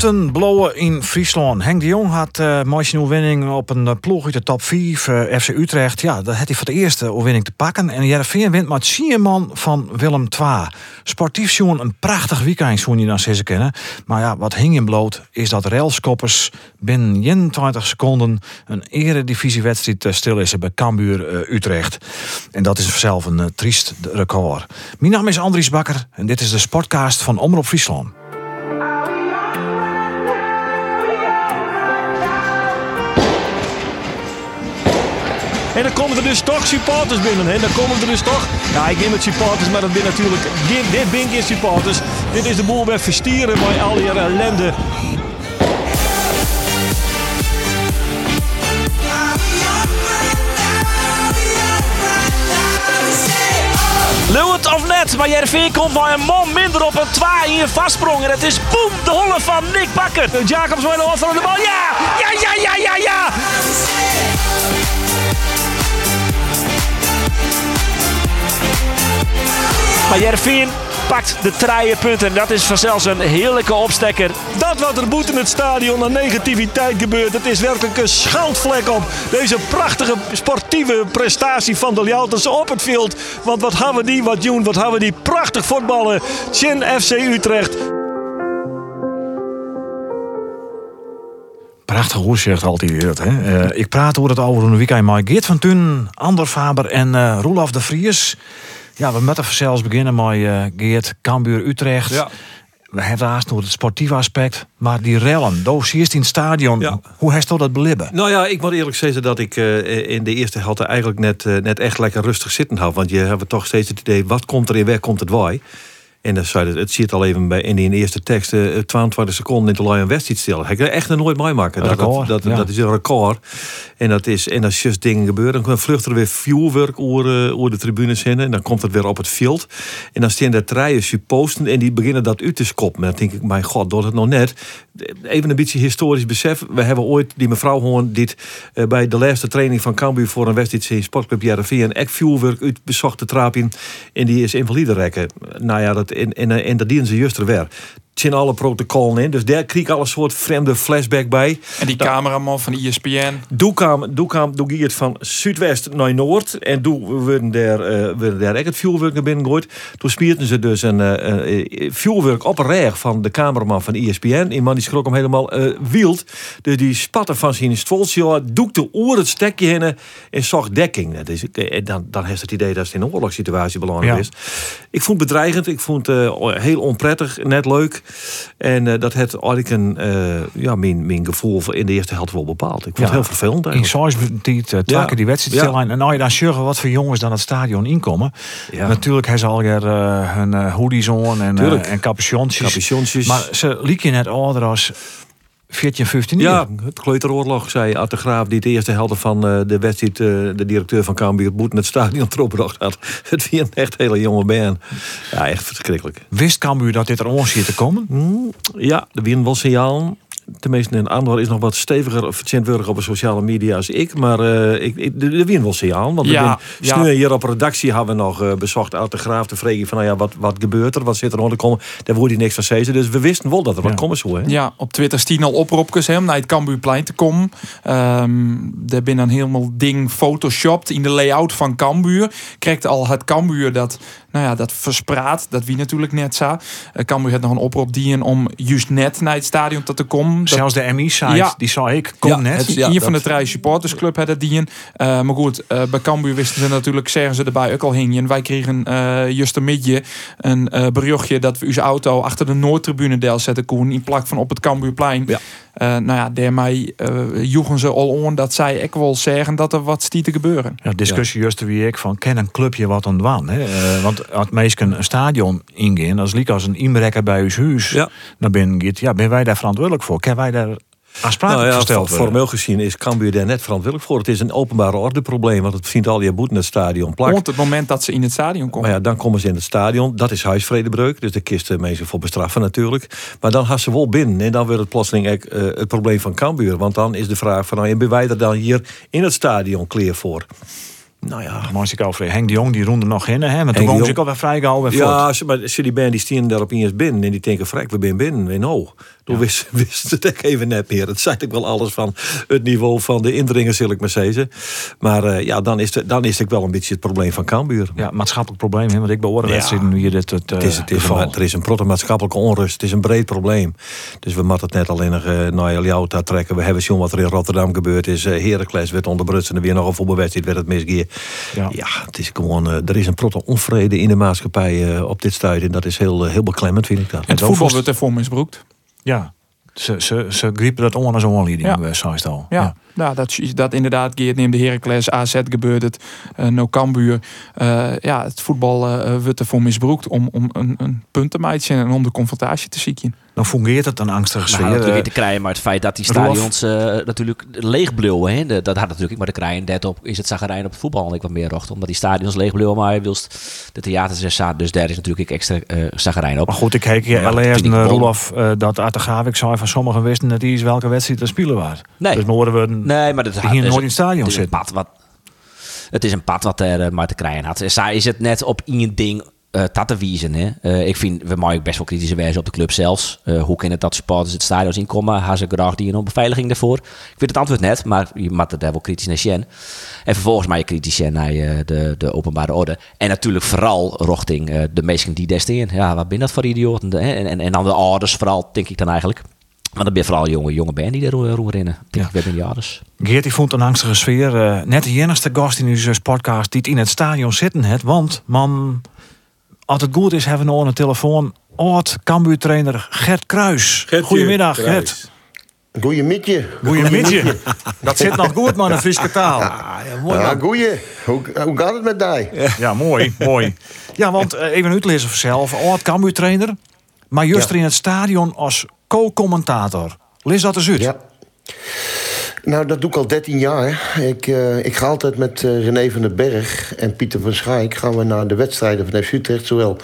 Punten blowen in Friesland. Henk de Jong had uh, mooie overwinning op een uh, ploeg uit de top 4, uh, FC Utrecht. Ja, dat had hij voor de eerste overwinning te pakken. En Jereveen wint met Sieman van Willem II. Sportief zo'n een prachtig weekend, zo'n je dan ze kennen. Maar ja, wat hing in bloot is dat railskoppers binnen 21 seconden een eredivisiewedstrijd stil is bij Cambuur Utrecht. En dat is zelf een triest record. Mijn naam is Andries Bakker en dit is de sportcast van Omroep Friesland. En dan komen er dus toch supporters binnen. En dan komen er dus toch. Ja, ik neem het supporters, maar dat ben natuurlijk. Dit, dit ben geen supporters. Dit is de boel weer verstieren bij al die ellende. Leeuwt of net, maar Jervin komt bij een man minder op een 2 hier vastsprong. En het is boem, de holle van Nick Bakker. Jacobs de van de bal. Ja, ja, ja, ja, ja, ja. Maar Jervin pakt de traaie punten. Dat is vanzelfs een heerlijke opstekker. Dat wat er boet in het stadion aan negativiteit gebeurt. Het is werkelijk een schandvlek op deze prachtige sportieve prestatie van de Ljouters op het veld. Want wat hebben we die wat doen? Wat hebben we die prachtig voetballen. Chin FC Utrecht. Prachtig hoe zegt altijd het. Hè? Uh, ik praat over het over een weekend met Geert van Thun, Ander Faber en uh, Roelof de Vries. Ja, we moeten zelfs beginnen met uh, Geert, Cambuur, Utrecht. Ja. We hebben haast nog het sportieve aspect. Maar die rellen, doos in het stadion. Ja. Hoe heeft dat belibben? Nou ja, ik moet eerlijk zeggen dat ik uh, in de eerste helft eigenlijk net, uh, net echt lekker rustig zitten had. Want je hebt toch steeds het idee, wat komt er in weg, komt het waai. En dan zei het, het zit al even bij in die eerste tekst, uh, 22 seconden in de Lion West iets stil. Ik kan echt nooit meemaken. Dat, dat, dat, ja. dat, is een record. En dat is, en als just dingen gebeuren, dan vluchten er weer vuurwerk over, uh, over de tribunes heen. En dan komt het weer op het veld. En dan staan er treien supposten en die beginnen dat uit te skoppen. Dan denk ik, mijn god, doet het nog net. Even een beetje historisch besef. We hebben ooit die mevrouw gewoon dit uh, bij de laatste training van Cambuur voor een wedstrijd in Sportclub JRV en echt vuurwerk uit bezocht de trap in. En die is invalide rekken. Nou ja, dat en, en, en dat dienen ze juist er weer. Zijn alle protocollen in. Dus daar kreeg ik al een soort vreemde flashback bij. En die cameraman van ESPN? Doe kwam, doe kwam, doe het van Zuidwest naar Noord. En toen werden daar, uh, werden daar het vuurwerk naar binnen gegooid. Toen spierten ze dus een uh, uh, vuurwerk op een van de cameraman van ESPN. Die man die schrok hem helemaal wild. Dus die spatte van zijn stolsje, doekte oer het stekje heen en zag dekking. Dus, dan, dan heeft het idee dat het in een oorlogssituatie belangrijk ja. is. Ik vond het bedreigend. Ik vond het heel onprettig. Net leuk. En uh, dat heeft eigenlijk een, uh, ja, mijn, mijn gevoel in de eerste helft wel bepaald. Ik vond ja, het heel vervelend eigenlijk. In die uh, die wedstrijd. En nou je dan zorgen wat voor jongens dan het stadion inkomen. Natuurlijk hebben ze al weer hun hoodies on en, en capuchontjes. Maar ze liep je net ouder als 14, 15 Ja, het kleuteroorlog, zei Arte Graaf, die het eerste helder van uh, de wedstrijd, uh, de directeur van Cambuur, Boeten het stadion teruggebracht had. Het was een echt hele jonge man. Ja, echt verschrikkelijk. Wist Cambuur dat dit er ons hier te komen? Mm, ja, er winnen wel signaal. Tenminste, in Andor is nog wat steviger of vertentwurdig op de sociale media als ik. Maar uh, ik, ik, de, de win wel signaal. Want ja, ja. hier op redactie hebben we nog uh, bezocht uit de graaf te vregen van nou ja, wat, wat gebeurt er? Wat zit er onder komen? Daar wordt hij niks van zeggen. Dus we wisten wel dat er ja. wat komen. Hè? Ja, op Twitter stien al oproepjes om naar het Cambuurplein te komen. Um, daar ben dan helemaal ding photoshopt in de layout van Cambuur. Krijgt al het Cambuur dat nou ja, dat verspraat. Dat wie natuurlijk net zo. Uh, Cambuur had nog een oproep dienen om juist net naar het stadion te komen. Dat... Zelfs de MI-site, ja. die zou ik, kom ja, net. Het, ja, hier van de Trij Supportersclub had dat dienen. Uh, maar goed, uh, bij Cambuur wisten ze natuurlijk, zeggen ze erbij ook al hingen. Wij kregen uh, juist een midje een berichtje dat we onze auto achter de Noordtribune deel zetten koen. In plak van op het Cambuurplein. Ja. Uh, nou ja, daarmee uh, joegen ze al on dat zij ik wel zeggen dat er wat stiet te gebeuren. Ja, discussie ja. juist wie ik van ken een clubje wat aan waan. Hè? Uh, want als meestal een stadion ingaan, als liek als een inbreker bij uw huis ja. naar binnen gaat, ja, ben wij daar verantwoordelijk voor? Ken wij daar aansprakelijk Nou ja, gesteld worden. formeel gezien is Cambuur daar net verantwoordelijk voor. Het is een openbare ordeprobleem, want het vindt al je boete in het stadion plakt. Rond het moment dat ze in het stadion komen. Maar ja, dan komen ze in het stadion. Dat is huisvredebreuk. Dus de kisten mensen voor bestraffen natuurlijk. Maar dan gaan ze wel binnen. En dan wordt het plotseling eh, het probleem van Cambuur. Want dan is de vraag van... Nou, en ben wij er dan hier in het stadion kleer voor? Nou ja... Moest ik over Henk de Jong, die roende nog in, hè? Maar toen de woon Jong- ze ook al weer vrijgehouden. weer Ja, maar ze die band die stien daarop eens binnen. En die denken, vrek, we zijn binnen. En oh, toen wist, wist ze het echt even net meer. Het zei ik wel alles van het niveau van de indringers, zal ik maar zeggen. Maar eh, ja, dan is, het, dan is het wel een beetje het probleem van Cambuur. Ja, maatschappelijk probleem, hè? Want ik beoordeel Ja. wedstrijden hier dit het, Het is, het is geval. een, er is een protte maatschappelijke onrust. Het is een breed probleem. Dus we moeten het net alleen nog uh, naar trekken. We hebben zien wat er in Rotterdam gebeurd is. Uh, Heracles werd onderbrutst en er weer nog een voetbalwedstrijd werd het misgeer. Ja. Ja. het is gewoon... uh, er is een protte onvrede in de maatschappij uh, op dit stadium. En dat is heel, uh, heel beklemmend, vind ik dat. het voetbal wordt ervoor misbruikt. Ja, ze, ze, ze griepen dat on als een Ja. ja. zoals het al. Ja, ja. Nou, dat, dat inderdaad Geert neemt de Heracles, AZ gebeurt het, uh, no Cambuur. Uh, ja, het voetbal uh, wordt ervoor misbruikt om, om een, een punt te maken en om de confrontatie te zieken. Dan fungeert het een angstige sfeer. had natuurlijk eh, te krijgen, maar het feit dat die stadions eh, natuurlijk leeg bleven, hè, dat dat had natuurlijk, maar de krijgen dat op is het zagarijn op het voetbal ik wat meer rocht, omdat die stadions leeg bleven, maar je wilst de theaters er staan, dus daar is natuurlijk extra uh, zagarijn op. Maar goed, ik kijk je dat allereerst ik naar wel- Roelof uh, dat Attegavik zei van sommigen wisten dat die is welke wedstrijd er spelen was. Nee. Dus horen we Nee, maar dat die hier nooit in het stadion het is een zitten. pad wat het is een pad wat er eh, maar te krijgen had. Zij is het net op één ding dat te wijzen. Hè. Eh, ik vind, we mogen best wel kritische wijzen op de club zelfs. Eh, hoe kan het dat supporters het stadion zien komen? Hebben ze graag die een beveiliging daarvoor? Ik weet het antwoord net, maar je moet er daar wel kritisch naar zien. En vervolgens maar je kritisch zijn naar de, de openbare orde. En natuurlijk vooral richting eh, de mensen die daar staan. Ja, wat ben dat voor idioten? En, en, en dan de ouders vooral, denk ik dan eigenlijk. Want dan ben je vooral jonge, jonge band die daar roeren rennen. Denk Ja. ik, ben ouders. Geert die vond een angstige sfeer. net de enigste gast in onze podcast die het in het stadion zitten heeft. Want, man, als het goed is, hebben we nog aan de telefoon... oud Cambuur-trainer Gert Kruis. Goedemiddag, Gert. Goeiemiddag. Goedemiddag. Dat zit nog goed, man, een Friese taal. Ja, goeie. Hoe, hoe gaat het met die? Ja, mooi, mooi. Ja, want eh, even uitlezen voor zelf. Oud Cambuur-trainer. Maar juist Ja. in het stadion als co-commentator. Lees dat eens uit. Ja. Nou, dat doe ik al 13 jaar. Ik, eh, ik ga altijd met eh, René van den Berg en Pieter van Schaik... gaan we naar de wedstrijden van FC Utrecht, zowel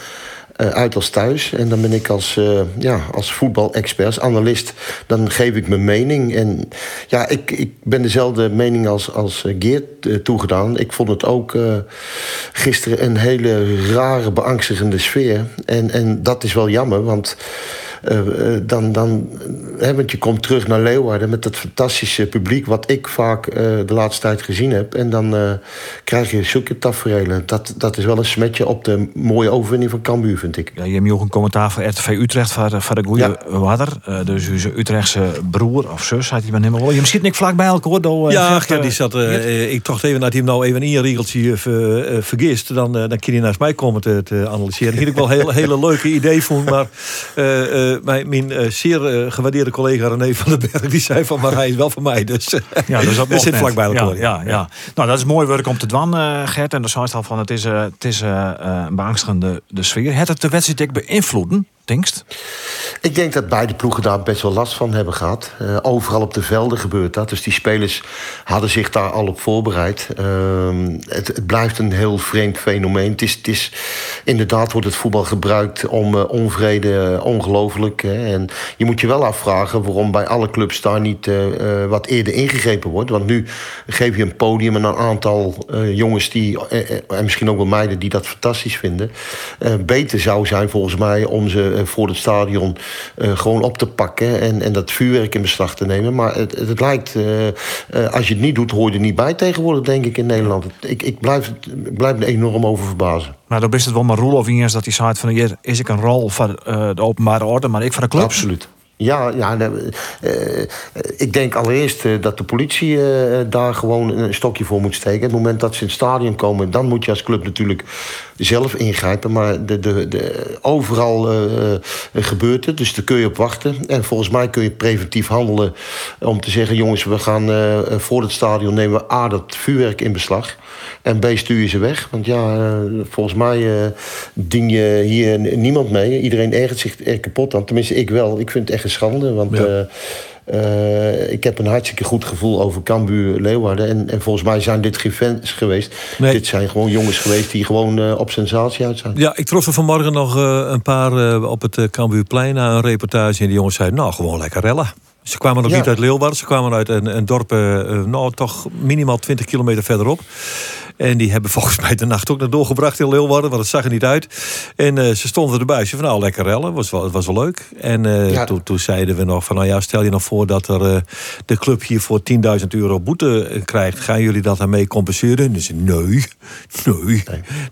eh, uit als thuis. En dan ben ik als, eh ja, als voetbalexpert, analist... dan geef ik mijn mening. En ja, ik, ik ben dezelfde mening als, als Geert toegedaan. Ik vond het ook gisteren een hele rare, beangstigende sfeer. En, en dat is wel jammer, want... Eh, eh, dan, dan, hè, want je komt terug naar Leeuwarden met dat fantastische publiek, wat ik vaak eh, de laatste tijd gezien heb. En dan eh, krijg je zulke tafereelen. Dat, dat is wel een smetje op de mooie overwinning van Cambuur, vind ik. Ja, je hebt ook een commentaar voor RTV Utrecht van, de- van de goede Ja. water. Eh, dus uw Utrechtse broer of zus, had hij maar helemaal. Je misschien niet vlak bij elkaar hoor. door, Ja, Gert, die eh, zat, ik dacht even dat hij hem nou even een regeltje eh, ver- eh, vergist. Dan, dan kan hij naast mij komen te, te analyseren. Hier heb ik wel heel, hele leuke idee voor. Maar eh, eh, mijn, mijn eh, zeer eh, gewaardeerde collega René van den Berg... die zei van, maar hij is wel van mij. Dus eh, Ja, dus dat net. vlak bij elkaar. Ja, ja, ja. Nou, dat is mooi werk om te dwan, eh, Gert. En dan zei al van, het is, eh, het is eh, eh, een beangstigende de sfeer. Het het de wedstrijd beïnvloeden, denkst? Ik denk dat beide ploegen daar best wel last van hebben gehad. Eh, overal op de velden gebeurt dat. Dus die spelers hadden zich daar al op voorbereid. Ehm, het, het blijft een heel vreemd fenomeen. Het is, het is, inderdaad wordt het voetbal gebruikt om eh, onvrede, eh, ongelooflijk. En je moet je wel afvragen waarom bij alle clubs daar niet wat eerder ingegrepen wordt. Want nu geef je een podium aan een aantal jongens die, en misschien ook wel meiden die dat fantastisch vinden. Beter zou zijn volgens mij om ze voor het stadion eh, gewoon op te pakken en, en dat vuurwerk in beslag te nemen. Maar het, het, lijkt, eh, eh, als je het niet doet, hoor je er niet bij tegenwoordig, denk ik, in Nederland. Ik, ik, blijf, blijf er enorm over verbazen. Nou, dan is het wel maar Roelof eens dat hij zei van... hier is ik een rol eh, de openbare orde, maar ik voor de club. Absoluut. Ja, ja nou, eh, eh, ik denk allereerst eh, dat de politie eh, daar gewoon een stokje voor moet steken. Op het moment dat ze in het stadion komen, dan moet je als club natuurlijk zelf ingrijpen. Maar de, de, de, overal eh, gebeurt het, dus daar kun je op wachten. En volgens mij kun je preventief handelen om te zeggen... jongens, we gaan eh, voor het stadion nemen we A, dat vuurwerk in beslag... En B, stuur je ze weg. Want ja, volgens mij dien je hier niemand mee. Iedereen ergert zich er kapot aan. Tenminste, ik wel. Ik vind het echt eigen schande. Want Ja. Eh, ik heb een hartstikke goed gevoel over Cambuur Leeuwarden. En, en volgens mij zijn dit geen fans geweest. Nee. Dit zijn gewoon jongens geweest die gewoon eh, op sensatie uit zijn. Ja, ik trof er vanmorgen nog eh, een paar op het Cambuurplein na een reportage. En die jongens zeiden, nou, gewoon lekker rellen. Ze kwamen nog Ja. niet uit Leeuwarden. Ze kwamen uit een, een dorp, eh, eh, nou, toch minimaal 20 kilometer verderop. En die hebben volgens mij de nacht ook nog doorgebracht in Leeuwarden, want het zag er niet uit. En eh, ze stonden erbij. Ze van nou, lekker rellen. Was wel, het was wel leuk. En eh, Ja. toen, toen zeiden we nog van, nou ja, stel je nog voor dat er eh, de club hier voor 10.000 euro boete krijgt. Gaan jullie dat daarmee compenseren? Dus nee, nee.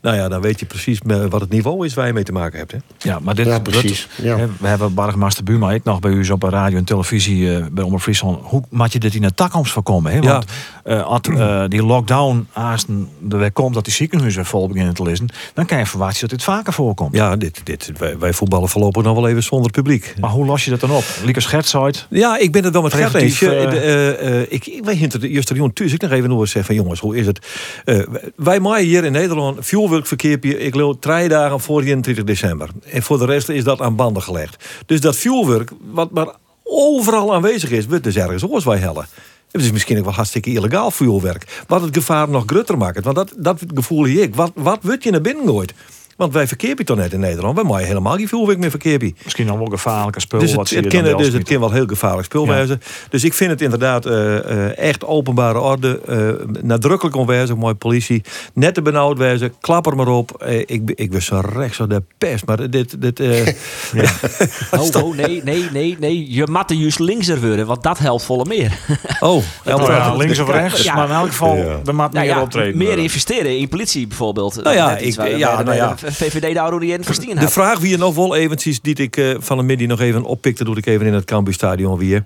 Nou ja, dan weet je precies wat het niveau is waar je mee te maken hebt. Hè? Ja, maar dit Ja, dat- precies. Ja. hè, We hebben Bargmaster Buma, ik nog bij u op de radio en televisie eh, bij Omroep Friesland. Hoe maak je dit in de toekomst voorkomen? Hè? Ja. Want eh, als eh, die lockdown aasten de weg komt dat die ziekenhuizen vol beginnen te lezen, dan kan je verwachten dat dit vaker voorkomt. Ja, dit, dit, wij, wij voetballen voorlopig nog wel even zonder publiek. Maar hoe los je dat dan op? Lieke Scherts uit. Ja, ik ben het wel met Gert eens. Eh, eh, eh, ik, weet hinter de eerste Rion thuis. Ik nog even nog zeggen van jongens, hoe is het? Eh, wij maaien hier in Nederland vuurwerkverkeer. Ik loop drie dagen voor 31 december. En voor de rest is dat aan banden gelegd. Dus dat vuurwerk, wat maar overal aanwezig is, wordt dus ergens oors wij hellen. Het is misschien ook wel hartstikke illegaal vuurwerk. Wat het gevaar nog groter maakt. Want dat, dat gevoel hier ik. Wat, wat wordt je naar binnen gooit? Want wij verkeerpen toch net in Nederland. Wij maaien helemaal geen vuurwerk meer verkeerpen. Misschien dan wel gevaarlijke spul. Dus wat het, je het, kan, dus het kan wel heel gevaarlijk spul Ja. wezen. Dus ik vind het inderdaad eh, eh, echt openbare orde. eh, nadrukkelijk onwezen, mooi politie. Net te benauwd wezen, klap er maar op. Ik, ik was zo rechts zo de pest. Maar dit... dit eh, Oh, oh, nee, nee, nee, nee. Je matte juist linkser worden, want dat helpt volle meer. oh, ja, links of rechts, Ja. maar in elk geval, Ja. er moet Nou meer ja, optreden. meer investeren in politie bijvoorbeeld. Nou ja, ik- ja, de- nou ja. De VVD daar die in verstien De vraag wie je nog wel eventjes, die ik eh, van de middag nog even oppikte, doe ik even in het Cambuurstadion weer.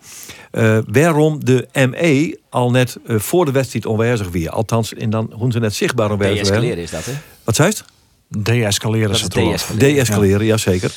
Eh, waarom de ME al net eh, voor de wedstrijd onwijzig weer. Althans, en dan hoe ze net zichtbaar onwijzig werden. Deescaleren is dat, hè? Wat zei het? Deescaleren ze is toch. deescaleren. De-escaleren, ja. zeker.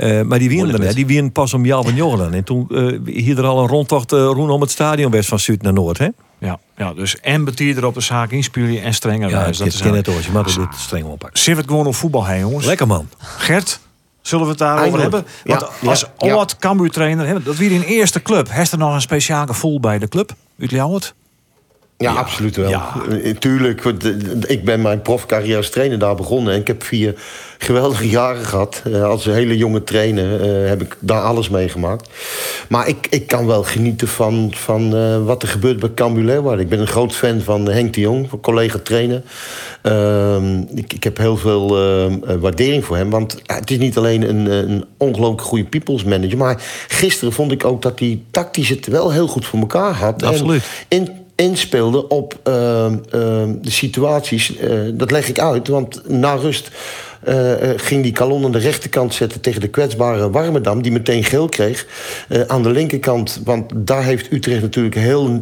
Eh, maar die winnen Moeilijk er net. Die winnen pas om Jan van Jongeren. En toen eh hier er al een rondtocht eh, roen om het stadion west van Zuid naar Noord. Hè? Ja, ja, dus en betier op de zaak inspelen en strenger Ja, wijs. dat Dat is het oortje, maar dit streng oppakken. Zullen we het gewoon op voetbal heen, jongens? Lekker man. Gert, zullen we het daarover hebben? Want Ja, als ja, ja. oud Cambuur trainer, hè, dat weer in eerste club. Heeft er nog een speciaal gevoel bij de club? Uit Ljouwert? Ja, absoluut wel. Ja. Eh, Tuurlijk, eh, ik ben mijn profcarrière als trainer daar begonnen. En ik heb vier geweldige jaren gehad. Eh, Als een hele jonge trainer heb ik daar alles meegemaakt. Maar ik, ik kan wel genieten van, van wat er gebeurt bij Cambuur Leeuwarden. Ik ben een groot fan van Henk de Jong, van collega-trainer. Ehm, ik, ik heb heel veel ehm, eh, waardering voor hem. Want het is niet alleen een, een ongelooflijk goede people's manager. Maar gisteren vond ik ook dat hij tactisch het wel heel goed voor elkaar had. En Absoluut. in, inspeelde op ehm, ehm, de situaties. eh, dat leg ik uit, want na rust eh, eh, ging die kalon aan de rechterkant zetten tegen de kwetsbare Warmerdam, die meteen geel kreeg. Aan de linkerkant, want daar heeft Utrecht natuurlijk heel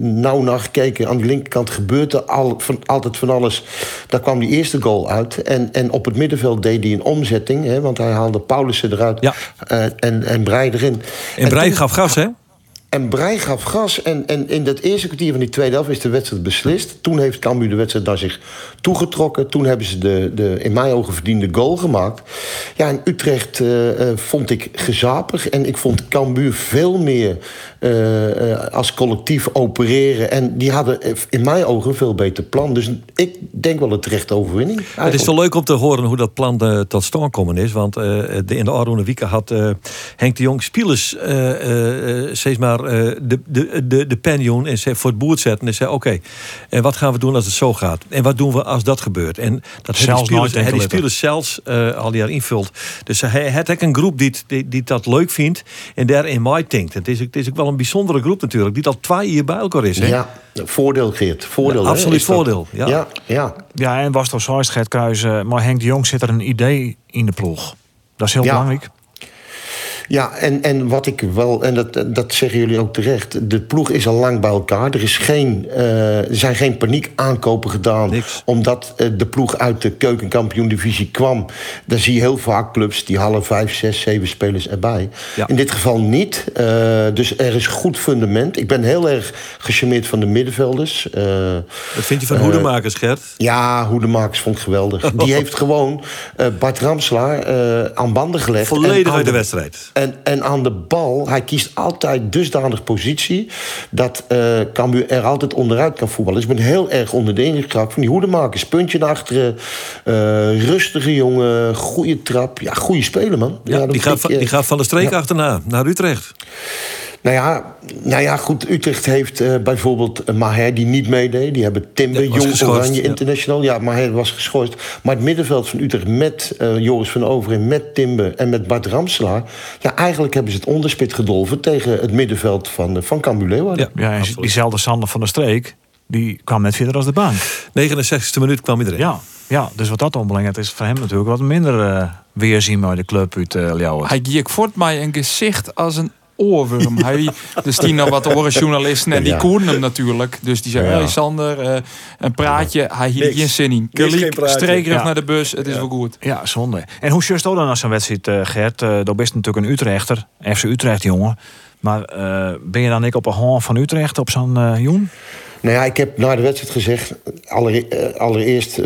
nauw naar gekeken. Aan die linkerkant gebeurt er al, van, altijd van alles. Daar kwam die eerste goal uit. En, en op het middenveld deed hij een omzetting, hè, want hij haalde Paulussen eruit Ja. en, en Breij erin. En Breij toen- gaf gas, hè? En Breij gaf gas. En, en in dat eerste kwartier van die tweede helft is de wedstrijd beslist. Toen heeft Cambuur de wedstrijd naar zich toegetrokken. Toen hebben ze de, de in mijn ogen verdiende goal gemaakt. Ja, en Utrecht eh, eh, vond ik gezapig. En ik vond Cambuur veel meer als collectief opereren. En die hadden eh, in mijn ogen een veel beter plan. Dus ik denk wel een terechte overwinning. Het is wel leuk om te horen hoe dat plan eh, tot stand gekomen is. Want eh, de, in de Arroene Wieke had eh, Henk de Jong spelers eh, eh, eh, steeds maar eh, de, de, de, de penjoen en zei, voor het boord zetten. En zei: Oké, en wat gaan we doen als het zo gaat? En wat doen we als dat gebeurt? En dat Zelfs hij die spelers zelfs eh, al die jaar invult. Dus hij had ook een groep die, die, die dat leuk vindt en daarin mij denkt. Het is, het is ook wel een bijzondere groep natuurlijk, die al twee jaar bij elkaar is. Hè? Ja, voordeel Geert. Voordeel, Ja, absoluut voordeel, ja. ja, ja. Ja, en was toch zo, Gert Kruijs, eh, maar Henk de Jong zit er een idee in de ploeg. Dat is heel Ja. belangrijk. Ja, en, en wat ik wel, en dat, dat zeggen jullie ook terecht, de ploeg is al lang bij elkaar. Er, is geen, eh, er zijn geen paniek aankopen gedaan. Niks. Omdat eh, de ploeg uit de keukenkampioen-divisie kwam. Daar zie je heel vaak clubs die halen vijf, zes, zeven spelers erbij. Ja. In dit geval niet. Eh, dus er is goed fundament. Ik ben heel erg gecharmeerd van de middenvelders. Wat vind je van hoedemakers, Gert? ja, Hoedemakers vond ik geweldig. Die heeft gewoon Bart Ramslaar aan banden gelegd. Volledig uit de- wedstrijd. En, en aan de bal, hij kiest altijd dusdanig positie... dat uh, Cambuur er altijd onderuit kan voetballen. Dus ik ben heel erg onder de indruk geraakt van die hoedemakers. Puntje naar achteren, uh, rustige jongen, goede trap. Ja, goede speler, man. Ja, ja die, gaat, van, die gaat van de streek achterna, naar Utrecht. Nou ja, nou ja, goed. Utrecht heeft uh, bijvoorbeeld Maher die niet meedeed. Die hebben Timber, ja, Jong Oranje ja. International. Ja, Maher was geschorst. Maar het middenveld van Utrecht met uh, Joris van Overen, met Timber en met Bart Ramselaar... ja, eigenlijk hebben ze het onderspit gedolven tegen het middenveld van, uh, van Cambuur Leeuwarden. Ja, ja diezelfde Sander van der Streek, die kwam net verder als de bank. 69e minuut kwam iedereen. Ja, ja, dus wat dat onbelangrijk is voor hem natuurlijk wat minder uh, weerzien bij de club uit uh, Ljouwert. Hij giek voort mij een gezicht als een oorworm. Hij, dus die nog wat horen journalisten en die ja. koerden hem natuurlijk. Dus die zeggen, ja. hey Sander, uh, een praatje. Hij hield geen zin in. Kliek, streekerig ja. naar de bus, het is wel goed. Ja, zonde. En hoe just dan als zo'n wedstrijd, uh, Gert? Uh, dat best natuurlijk een Utrechter, FC Utrecht jongen. Maar ben je dan ik op een hand van Utrecht op zo'n Joen? Nou ja, ik heb na de wedstrijd gezegd... allereerst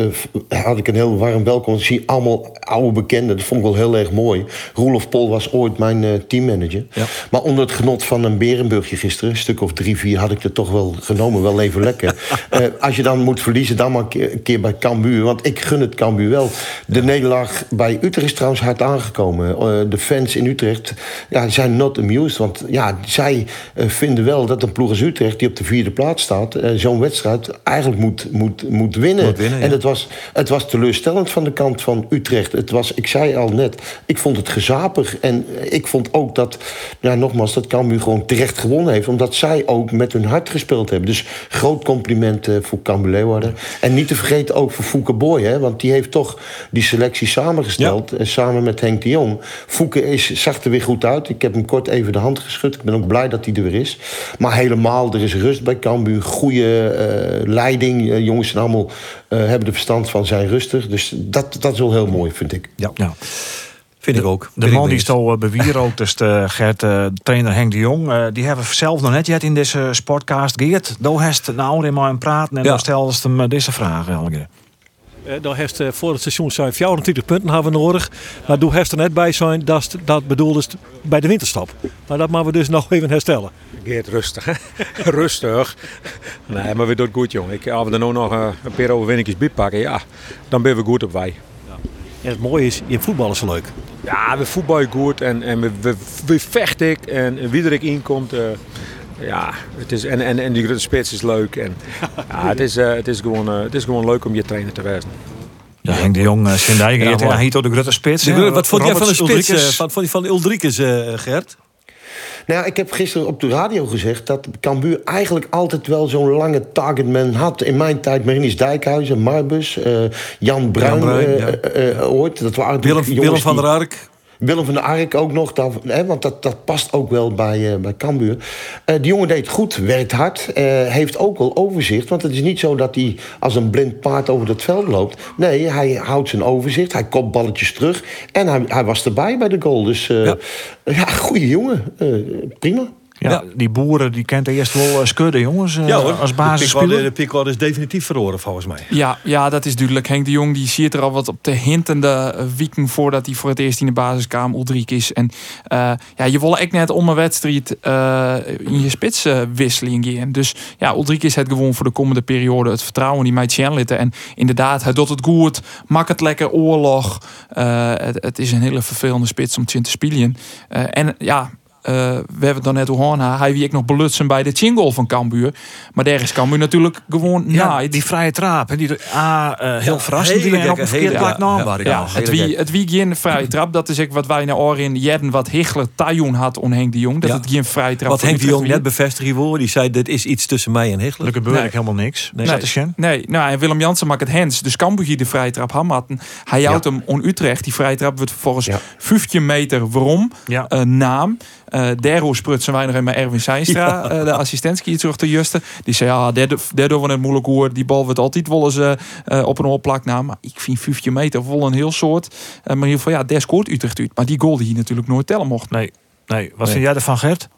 had ik een heel warm welkom. Ik zie allemaal oude bekenden. Dat vond ik wel heel erg mooi. Roelof Pol was ooit mijn teammanager. Ja. Maar onder het genot van een berenburgje gisteren... een stuk of drie, vier had ik er toch wel genomen. Wel even lekker. uh, als je dan moet verliezen, dan maar een keer, een keer bij Cambuur. Want ik gun het Cambuur wel. De ja. nederlaag bij Utrecht is trouwens hard aangekomen. Uh, de fans in Utrecht ja, zijn not amused. Want ja, zij vinden wel dat een ploeg als Utrecht... die op de vierde plaats staat... zo'n wedstrijd eigenlijk moet, moet, moet winnen. Moet winnen ja. En het was, het was teleurstellend van de kant van Utrecht. Het was, ik zei al net, ik vond het gezapig. En ik vond ook dat, ja, nogmaals, dat Cambuur gewoon terecht gewonnen heeft. Omdat zij ook met hun hart gespeeld hebben. Dus groot compliment uh, voor Cambuur Leeuwarden. En niet te vergeten ook voor Fouke Boy. Hè, want die heeft toch die selectie samengesteld. Ja. samen met Henk de Jong. Fouke is, zag er weer goed uit. Ik heb hem kort even de hand geschud. Ik ben ook blij dat hij er weer is. Maar helemaal, er is rust bij Cambuur. Goede uh, leiding. Uh, jongens zijn allemaal hebben de verstand van, zijn rustig. Dus dat, dat is wel heel mooi, vind ik. Ja. ja. Vind ik ook. De man die zo bewier ook, dus de Gert, uh, trainer Henk de Jong, uh, die hebben zelf nog net in deze sportcast. Geert, daar heeft nou in maar praten en ja. dan stelde ze hem deze vraag elke dan heeft uh, voor het seizoen zijn 24 punten hebben we nodig. Maar doe heeft er net bij zijn, dat, dat bedoelde is bij de winterstop. Maar dat moeten we dus nog even herstellen. Geert, rustig. Hè? rustig. Nee, maar we doen het goed, jongen. Ik, als we er nou nog uh, een paar overwinningjes bij pakken, ja, dan ben we goed op wij. En het mooie is, je voetbal is leuk. Ja, we voetballen goed en, en we, we, we vechten en wie er inkomt. Uh, ja, het is, en, en, en die grote spits is leuk. En, ja, het, is, uh, het, is gewoon, uh, het is gewoon leuk om je trainer te wezen. Ja, Henk de Jong, uh, Sindijk, ja, ja, hier tot de grote spits. De, wat vond jij van de spits, van, van, van Ulrikes, Gert? Nou ik heb gisteren op de radio gezegd dat Cambuur eigenlijk altijd wel zo'n lange targetman had. In mijn tijd Marinus Dijkhuizen, Marbus, uh, Jan Bruin, Jan Bruin uh, ja. uh, ooit. Dat waren Willem, Willem van der Ark. Willem van der Ark ook nog, hè, want dat, dat past ook wel bij, uh, bij Cambuur. Uh, die jongen deed goed, werkt hard, uh, heeft ook wel overzicht. Want het is niet zo dat hij als een blind paard over het veld loopt. Nee, hij houdt zijn overzicht, hij kopt balletjes terug. En hij, hij was erbij bij de goal. Dus ja, ja goede jongen, prima. Ja, ja, die boeren die kent eerst wel uh, skudden, jongens. Uh, ja, hoor. Als basisspeler. De pikwad is definitief verloren, volgens mij. Ja, ja, dat is duidelijk. Henk de Jong die ziet er al wat op de hintende weken voordat hij voor het eerst in de basis kwam. Ulrich is. En uh, ja, je wil echt net om een wedstrijd in je spitswisseling gaan. Dus ja, Ulrich is het gewoon voor de komende periode het vertrouwen die mij litten. En inderdaad, hij doet het goed. Maakt het lekker oorlog. Het, het, is een hele vervelende spits om te spelen. en ja, uh, we hebben het dan net gehoord, hij wie ik nog belutsen bij de jingle van Cambuur. Maar daar is Cambuur natuurlijk gewoon ja, Die vrije trap, die ah, uh, heel ja, verrassend. Die op een verkeerde plek ja, ja, het wie het wie geen vrije trap, dat is ik wat wij naar oren in wat Hichler Tajoen had on Henk de Jong. Dat het geen vrije trap. Wat Henk de Jong net bevestigd wordt, die zei dit is iets tussen mij en Hichler. Er gebeurt nee. helemaal niks. Nee, nee, nee, nou en Willem Jansen maakt het hens. Dus Cambuur de vrije trap hamatten. Hij houdt hem on Utrecht. Die vrije trap wordt volgens 15 meter waarom uh, naam. Uh, Dero sprutsen wij nog even met Erwin Seinstra, ja. uh, de assistentski terug te justen. Die zei, ja, daardoor we het moeilijk hoor. Die bal wordt altijd wel eens uh, uh, op een oorplak na. Maar ik vind 15 meter vol een heel soort. maar in ieder geval, ja, daar scoort Utrecht uit. Maar die goal die hier natuurlijk nooit tellen mocht. Nee, nee. Wat nee. vind jij ervan, Gert?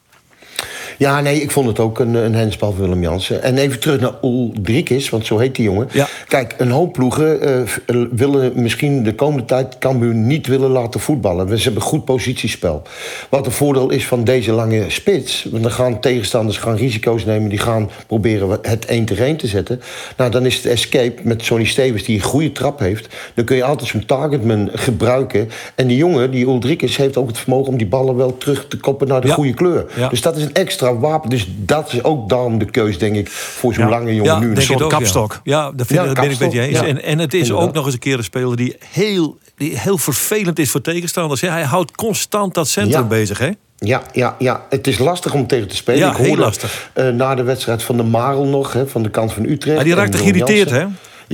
Ja, nee, ik vond het ook een, een hensbal voor Willem Jansen. En even terug naar Ulrikis, want zo heet die jongen. Ja. Kijk, een hoop ploegen eh, willen misschien de komende tijd Cambuur niet willen laten voetballen. We- Ze hebben goed positiespel. Wat een voordeel is van deze lange spits. Want dan gaan tegenstanders gaan risico's nemen. Die gaan proberen het 1 tegen 1 te zetten. Nou, dan is het escape met Sonny Stevens, die een goede trap heeft. Dan kun je altijd zo'n targetman gebruiken. En die jongen, die Ulrikis, heeft ook het vermogen om die ballen wel terug te koppen naar de Ja. goede kleur. Ja. Dus dat is een extra wapen. Dus dat is ook daarom de keus, denk ik, voor zo'n Ja. lange jongen nu. denk soort het ook, kapstok. Ja, ja dat, vind, dat ben ik met je eens. En, en het is Inderdaad. ook nog eens een keer een speler die heel, die heel vervelend is voor tegenstanders. Hij houdt constant dat centrum Ja. bezig, hè? Ja, ja, ja, het is lastig om tegen te spelen. Ja, ik hoorde, heel lastig. eh, na de wedstrijd van de Marel nog, hè, van de kant van Utrecht. Maar die en raakt toch Ron geïrriteerd, hè?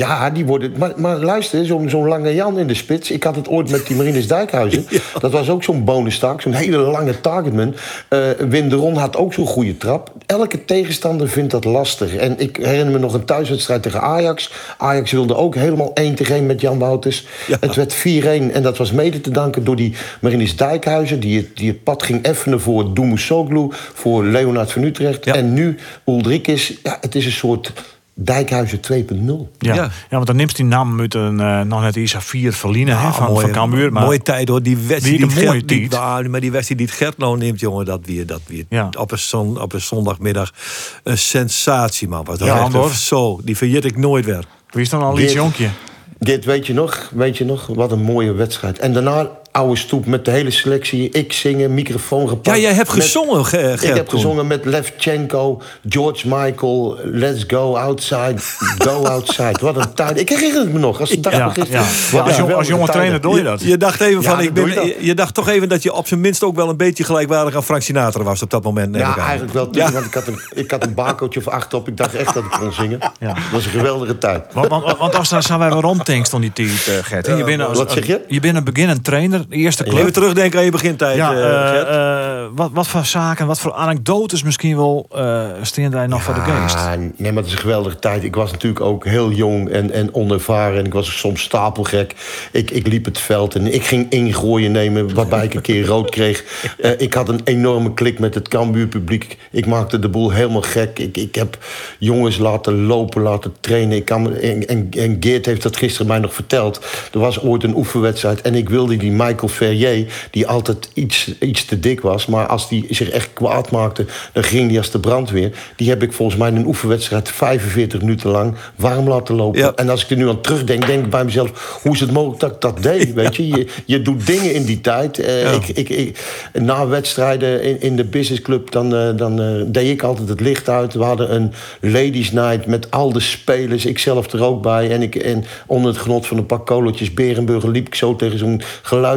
Ja, die worden. Maar, maar luister, zo'n zo'n lange Jan in de spits. Ik had het ooit met die Marinus Dijkhuizen. Dat was ook zo'n bonustaak, zo'n hele lange targetman. Eh Wim de Ron had ook zo'n goede trap. Elke tegenstander vindt dat lastig. En ik herinner me nog een thuiswedstrijd tegen Ajax. Ajax wilde ook helemaal 1 tegen 1 met Jan Wouters. Ja. Het werd 4-1 en dat was mede te danken door die Marinus Dijkhuizen... die het, die het pad ging effenen voor Doemoussoglu, voor Leonard van Utrecht. Ja. En nu Ulrikis. Ja, het is een soort Dijkhuizen 2.0. Ja. Ja. Ja. want dan neemt die naam uit een uh, nog net Isa 4 verliezen hè, van, mooie, van Cambuur. Maar Mooie tijd hoor. Die wedstrijd die, een Gert- mooie die, tijd. ja, maar die wedstrijd die het Gert nou neemt, jongen, dat weer, dat weer Ja. op, een zon, op een zondagmiddag een sensatie, man. Was dat Ja, een- zo, die vergeet ik nooit weer. wie is dan al iets Dit- jonkje? Dit weet je nog, weet je nog, wat een mooie wedstrijd. En daarna oude stoep met de hele selectie. Ik zingen, microfoon gepakt. Ja, jij hebt Met- gezongen, Ge- Gert. Ik heb toen. gezongen met Levchenko, George Michael, Let's Go Outside, Go Outside. Wat een tijd. Ik herinner het me nog, als dag Ja, ja. Ja, als, jong- jonge trainer doe je dat. Je dacht even Ja, van, dan ik ben, je dacht toch even dat je op zijn minst ook wel een beetje gelijkwaardig aan Frank Sinatra was op dat moment. Ja, eigenlijk wel. Ja. Want ik had een, ik had een barcootje of acht op. Ik dacht echt dat ik kon zingen. Ja. Dat was een geweldige tijd. Want, want, want als daar zijn wij weer rondtankst van die tijd, eh, Gert. hè? je bent als, wat zeg je? Je bent een beginnend trainer, de eerste club. Even terugdenken aan je begintijd, Ja, eh, eh, eh, wat, wat voor zaken, wat voor anekdotes misschien wel uh, daar nog voor de geest? Nee, maar het is een geweldige tijd. Ik was natuurlijk ook heel jong en, en onervaren. En ik was soms stapelgek. Ik, ik liep het veld en ik ging ingooien nemen... waarbij ik een keer rood kreeg. Eh, ik had een enorme klik met het Cambuurpubliek. Ik maakte de boel helemaal gek. Ik, ik heb jongens laten lopen, laten trainen. Ik kan, en, en, en Geert heeft dat gisteren mij nog verteld. Er was ooit een oefenwedstrijd en ik wilde die Michael Ferrier... die altijd iets, iets te dik was... maar als die zich echt kwaad maakte... dan ging die als de brandweer. Die heb ik volgens mij in een oefenwedstrijd 45 minuten lang warm laten lopen. Ja. En als ik er nu aan terugdenk, denk ik bij mezelf... hoe is het mogelijk dat ik dat deed? Weet je? je, je doet dingen in die tijd. Eh, Ja. ik, ik, ik, na wedstrijden in, in de businessclub... dan, eh, dan eh, deed ik altijd het licht uit. We hadden een ladies night met al de spelers. Ik zelf er ook bij. En, ik, en onder het genot van een pak kolotjes Berenburger... liep ik zo tegen zo'n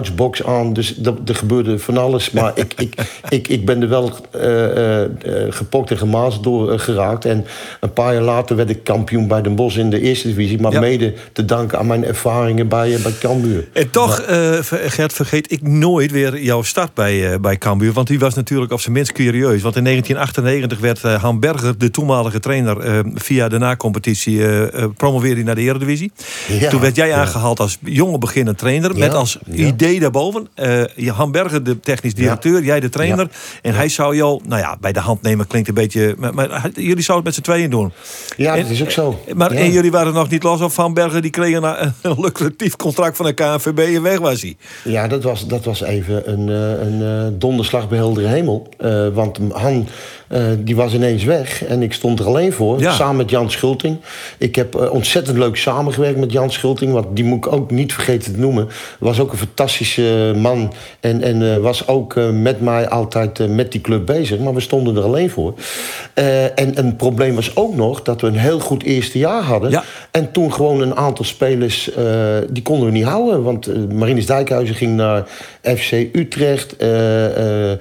geluidsbox aan. Dus dat, er gebeurde van alles. Maar ik, ik, ik, ik ben er wel eh, eh, eh, gepokt en gemaasd door geraakt. En een paar jaar later werd ik kampioen bij Den Bosch in de eerste divisie. Maar Ja. mede te danken aan mijn ervaringen bij, bij Cambuur. En toch, ver- Gert, vergeet ik nooit weer jouw start bij, bij Cambuur. Want die was natuurlijk op zijn minst curieus. Want in 1998 werd Han Berger, de toenmalige trainer... via de na-competitie promoveerde naar de Eredivisie. Ja, Toen werd jij ja. aangehaald als jonge beginnende trainer. Met als ja. Daarboven. eh Han Berger, de technisch directeur. Jij de trainer. En hij zou jou, nou ja, bij de hand nemen klinkt een beetje... Maar, maar jullie zouden het met z'n tweeën doen. Ja, En- dat is ook zo. Maar Ja. en jullie waren nog niet los of Van Bergen die kregen een, een lucratief contract van de KNVB en weg was hij. Ja, dat was, dat was even een, eh, een eh, donderslag bij heldere hemel. Eh, want Han eh, die was ineens weg en ik stond er alleen voor. Ja. Samen met Jan Schulting. Ik heb eh, ontzettend leuk samengewerkt met Jan Schulting. Want die moet ik ook niet vergeten te noemen. Was ook een fantastische man. En, en eh, was ook eh, met mij altijd eh, met die club bezig. Maar we stonden er alleen voor. En een probleem was ook nog dat we een heel goed eerste jaar hadden. Ja. En toen gewoon een aantal spelers, die konden we niet houden. Want Marinus Dijkhuizen ging naar FC Utrecht. We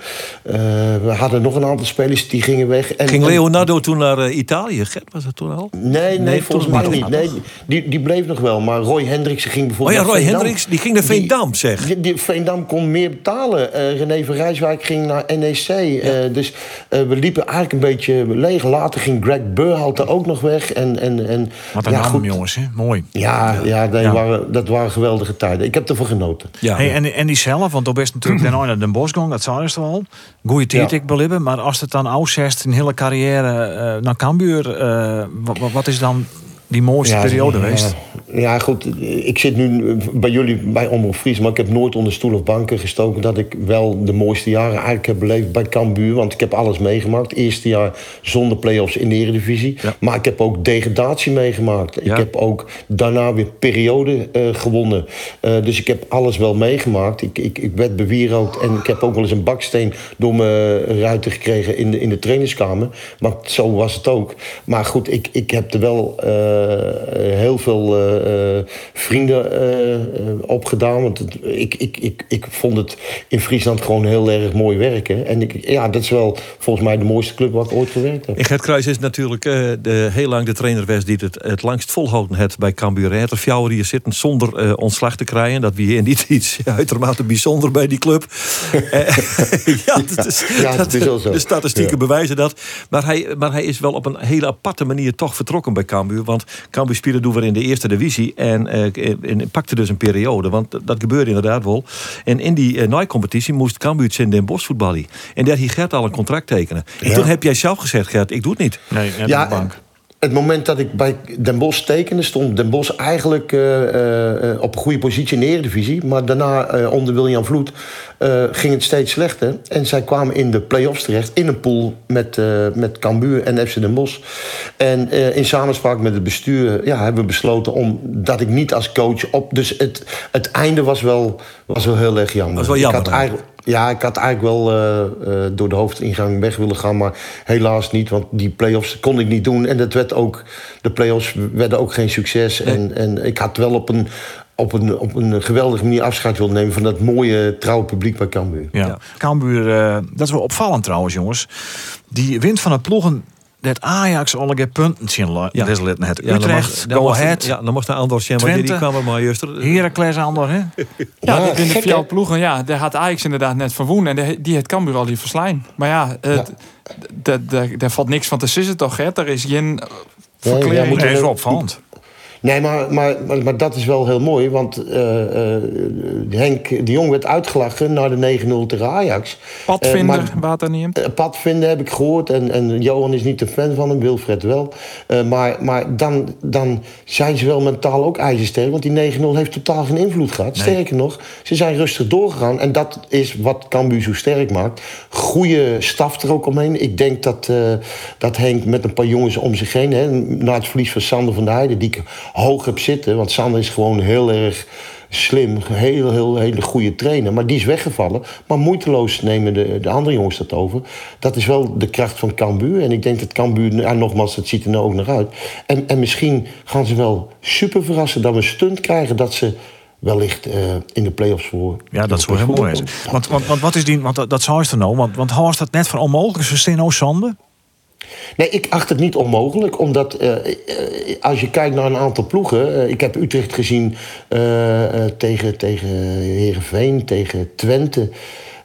hadden nog een aantal spelers die gingen weg. En, Ging Leonardo toen naar Italië? Gert, was dat toen al? Nee, nee, Nee, volgens mij niet. Nee, die, die bleef nog wel. Maar Roy Hendriksen ging Oh bijvoorbeeld ja, naar Roy. Hendricks, die ging naar Veendam, zeg. Veendam kon meer betalen. Eh, René van Rijswijk ging naar NEC. Eh, dus eh, we liepen eigenlijk een beetje leeg. Later ging Greg Burhout ook nog weg. En, en, en, Wat een ja, naam, goed. jongens. Hè? Mooi. Ja, ja, nee, Ja. Waren, dat waren geweldige tijden. Ik heb ervan genoten. Ja, Hey, en, en die zelf, want dan best natuurlijk daarna naar Den Bosch dat zei je al. Goeie tijd, ik belibben. Maar als het dan oud een hele carrière naar Cambuur, wat, wat is dan die mooiste periode ja, geweest? Ja, goed. Ik zit nu bij jullie bij Omroep Fries, maar ik heb nooit onder stoel of banken gestoken dat ik wel de mooiste jaren eigenlijk heb beleefd bij Cambuur. Want ik heb alles meegemaakt. Eerste jaar zonder play-offs in de Eredivisie. Maar ik heb ook degradatie meegemaakt. Ik heb ook daarna weer periode eh, gewonnen. Eh, dus ik heb alles wel meegemaakt. Ik, ik, ik werd bewierookt en ik heb ook wel eens een baksteen door mijn ruiten gekregen in de, in de trainingskamer. Maar zo was het ook. Maar goed, ik, ik heb er wel eh, heel veel eh, eh, vrienden eh, eh, opgedaan. Want het- ik, ik, ik, ik vond het in Friesland gewoon heel erg mooi werken. En ik, ja, dat is wel volgens mij de mooiste club waar ik ooit gewerkt heb. En Gert Kruijs is natuurlijk eh, de, heel lang de trainer geweest die het het langst volhouden heeft bij Cambuur. Hij heeft er vier hier zitten zonder eh, ontslag te krijgen. Dat wie hier niet iets uitermate bijzonder bij die club. Eh, ja, dat is, Ja, dat is wel zo. De statistieken Ja. bewijzen dat. Maar hij, maar hij is wel op een hele aparte manier toch vertrokken bij Cambuur. Want Cambuur speelde doen we in de eerste divisie. En, eh, en pakte dus een periode. Want dat gebeurde inderdaad wel. En in die uh, competitie moest Cambuur in Den Bosch voetballen. En daar ging Gert al een contract tekenen. En Ja. toen heb jij zelf gezegd, Gert, ik doe het niet. Nee, Ja, de bank. Het moment dat ik bij Den Bosch tekende, stond Den Bosch eigenlijk eh, eh, eh, op een goede positie in de Eredivisie. Maar daarna, onder William Vloed, ging het steeds slechter. En zij kwamen in de play-offs terecht in een pool met, met Cambuur en FC Den Bosch. En in samenspraak met het bestuur ja, hebben we besloten om dat ik niet als coach op. Dus het, het einde was wel, was wel heel erg jammer. Dat is wel Ik jammer had dan. eigenlijk- ja, ik had eigenlijk wel eh, eh, door de hoofdingang weg willen gaan, maar helaas niet, want die play-offs kon ik niet doen. En dat werd ook, de play-offs werden ook geen succes. En, en ik had wel op een, op, een, op een geweldige manier afscheid willen nemen van dat mooie trouwe publiek bij Cambuur. Ja. Ja. Cambuur, eh, dat is wel opvallend trouwens, jongens. Die wint van het ploegen dat Ajax alle keer punten zien. Ja. Ja. Het net. Ja, dan Utrecht, mocht- dan Go mocht- Ahead, Ja, dan moest naar Andor zijn, want die, die kwam er maar juist. Heracles ander, hè? Ja, Ja, dit in de gek, vier ploegen, ja, daar had Ajax inderdaad net verwoen. En die- die het Cambuur al die verslijn. Maar ja, het- d- daar valt niks van te sissen toch, hè? Er is geen eh, ja, verklaring. moet- Nee, is opvallend. Nee, maar, maar, maar, maar dat is wel heel mooi. Want eh, eh, Henk de Jong werd uitgelachen na de 9-0 tegen Ajax. Padvinder, Eh, maar- Waterneem. Eh, Pad vinden heb ik gehoord. En, en Johan is niet een fan van hem, Wilfred wel. Maar maar dan, dan zijn ze wel mentaal ook ijzersterk. Want die 9-0 heeft totaal geen invloed gehad. Sterker nog, ze zijn rustig doorgegaan. En dat is wat Cambuur zo sterk maakt. Goede staf er ook omheen. Ik denk dat, dat Henk met een paar jongens om zich heen... Hè, na het verlies van Sander van der Heijden... die ik hoog heb zitten. Want Sander is gewoon heel erg slim, heel, heel, hele goede trainer. Maar die is weggevallen. Maar moeiteloos nemen de, de andere jongens dat over. Dat is wel de kracht van Cambuur. En ik denk dat Cambuur, ja, nogmaals, dat ziet er nou ook naar uit. En, en misschien gaan ze wel super verrassen dat we een stunt krijgen... dat ze wellicht eh, in de play-offs voor... Ja, dat zou heel mooi zijn. Want, want, want wat is die, want dat, dat zou je nou, want, want Horst dat net van onmogelijk, ze nou zonde. Nee, ik acht het niet onmogelijk. Omdat eh, eh, als je kijkt naar een aantal ploegen. eh, ik heb Utrecht gezien tegen, tegen Heerenveen, tegen Twente.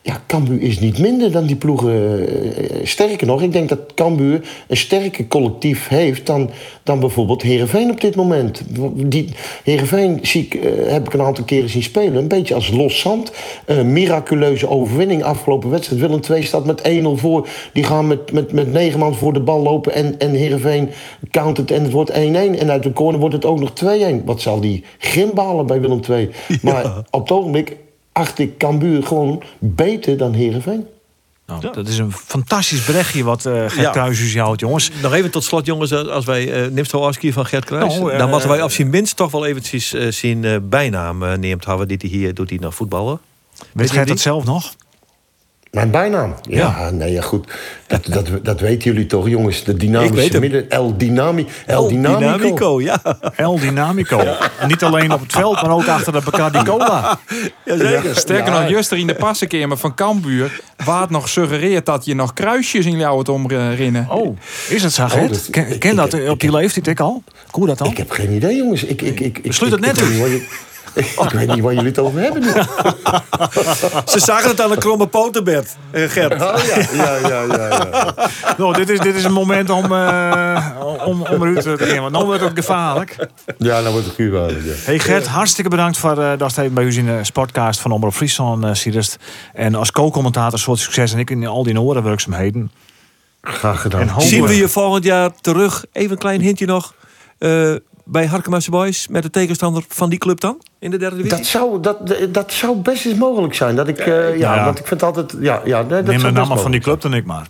Ja, Cambuur is niet minder dan die ploegen. Eh, sterker nog, ik denk dat Cambuur een sterker collectief heeft dan, dan bijvoorbeeld Heerenveen op dit moment. Die, Heerenveen zie ik, eh, heb ik een aantal keren zien spelen. Een beetje als los zand. Een miraculeuze overwinning afgelopen wedstrijd. Willem II staat met 1-0 voor. Die gaan met, met, met negen man voor de bal lopen. En, en Heerenveen countert en het wordt 1-1. En uit de corner wordt het ook nog 2-1. Wat zal die grimbalen bij Willem II? Maar op het ogenblik acht ik Cambuur gewoon beter dan Heerenveen. Nou, Dat is een fantastisch berichtje wat eh Gert Ja. Kruijs houdt, jongens. Nog even tot slot, jongens, eh, als wij uh, zo afskiën van Gert Kruijs. Nou, eh, dan moeten wij op zijn minst toch wel eventjes eh, zijn eh, bijnaam eh, neemt houden. Dit hij hier doet hij nog voetballen. Weet je Gert die? dat zelf nog? Mijn bijnaam? Ja, nee, ja, goed. Dat, dat, dat weten jullie toch, jongens. De dynamische midden... El, Dynami, El, El Dynamico. Dynamico, ja. El Dynamico. En niet alleen op het veld, maar ook achter de Bacardi Cola. Jazeker. Sterker Ja. nog, juist er in de passenkamer van Cambuur... waar het nog suggereert dat je nog kruisjes in jou het omrinnen. Oh, is het zo, Oh, Ken, ken ik dat heb- op die leeftijd ik al? Hoe dat dan? Ik heb geen idee, jongens. Ik, ik, ik, ik, Besluit het net ik- eens. ik- weet niet waar jullie het over hebben nu. Ze zagen het aan de kromme potenbed, eh, Gert. Oh ja, ja, ja, ja. ja. Nou, dit is, dit is een moment om, uh, om, om eruit te gaan, want dan wordt het gevaarlijk. Ja, dan wordt het gevaarlijk, ja. Hey Gert, hartstikke bedankt voor uh, dat je bij u in de sportcast van Omroep Friesland uh. En als co-commentator soort succes en ik in al die orenwerkzaamheden. Graag gedaan. En hopelijk- Zien we je volgend jaar terug? Even een klein hintje nog. eh, bij Harkemasse Boys met de tegenstander van die club dan? In de derde divisie? Dat zou, dat, dat zou best eens mogelijk zijn. Dat ik, eh, ja, ja. want ik vind altijd... Ja, ja, nee, dat Neem de naam van die club dan ik maar.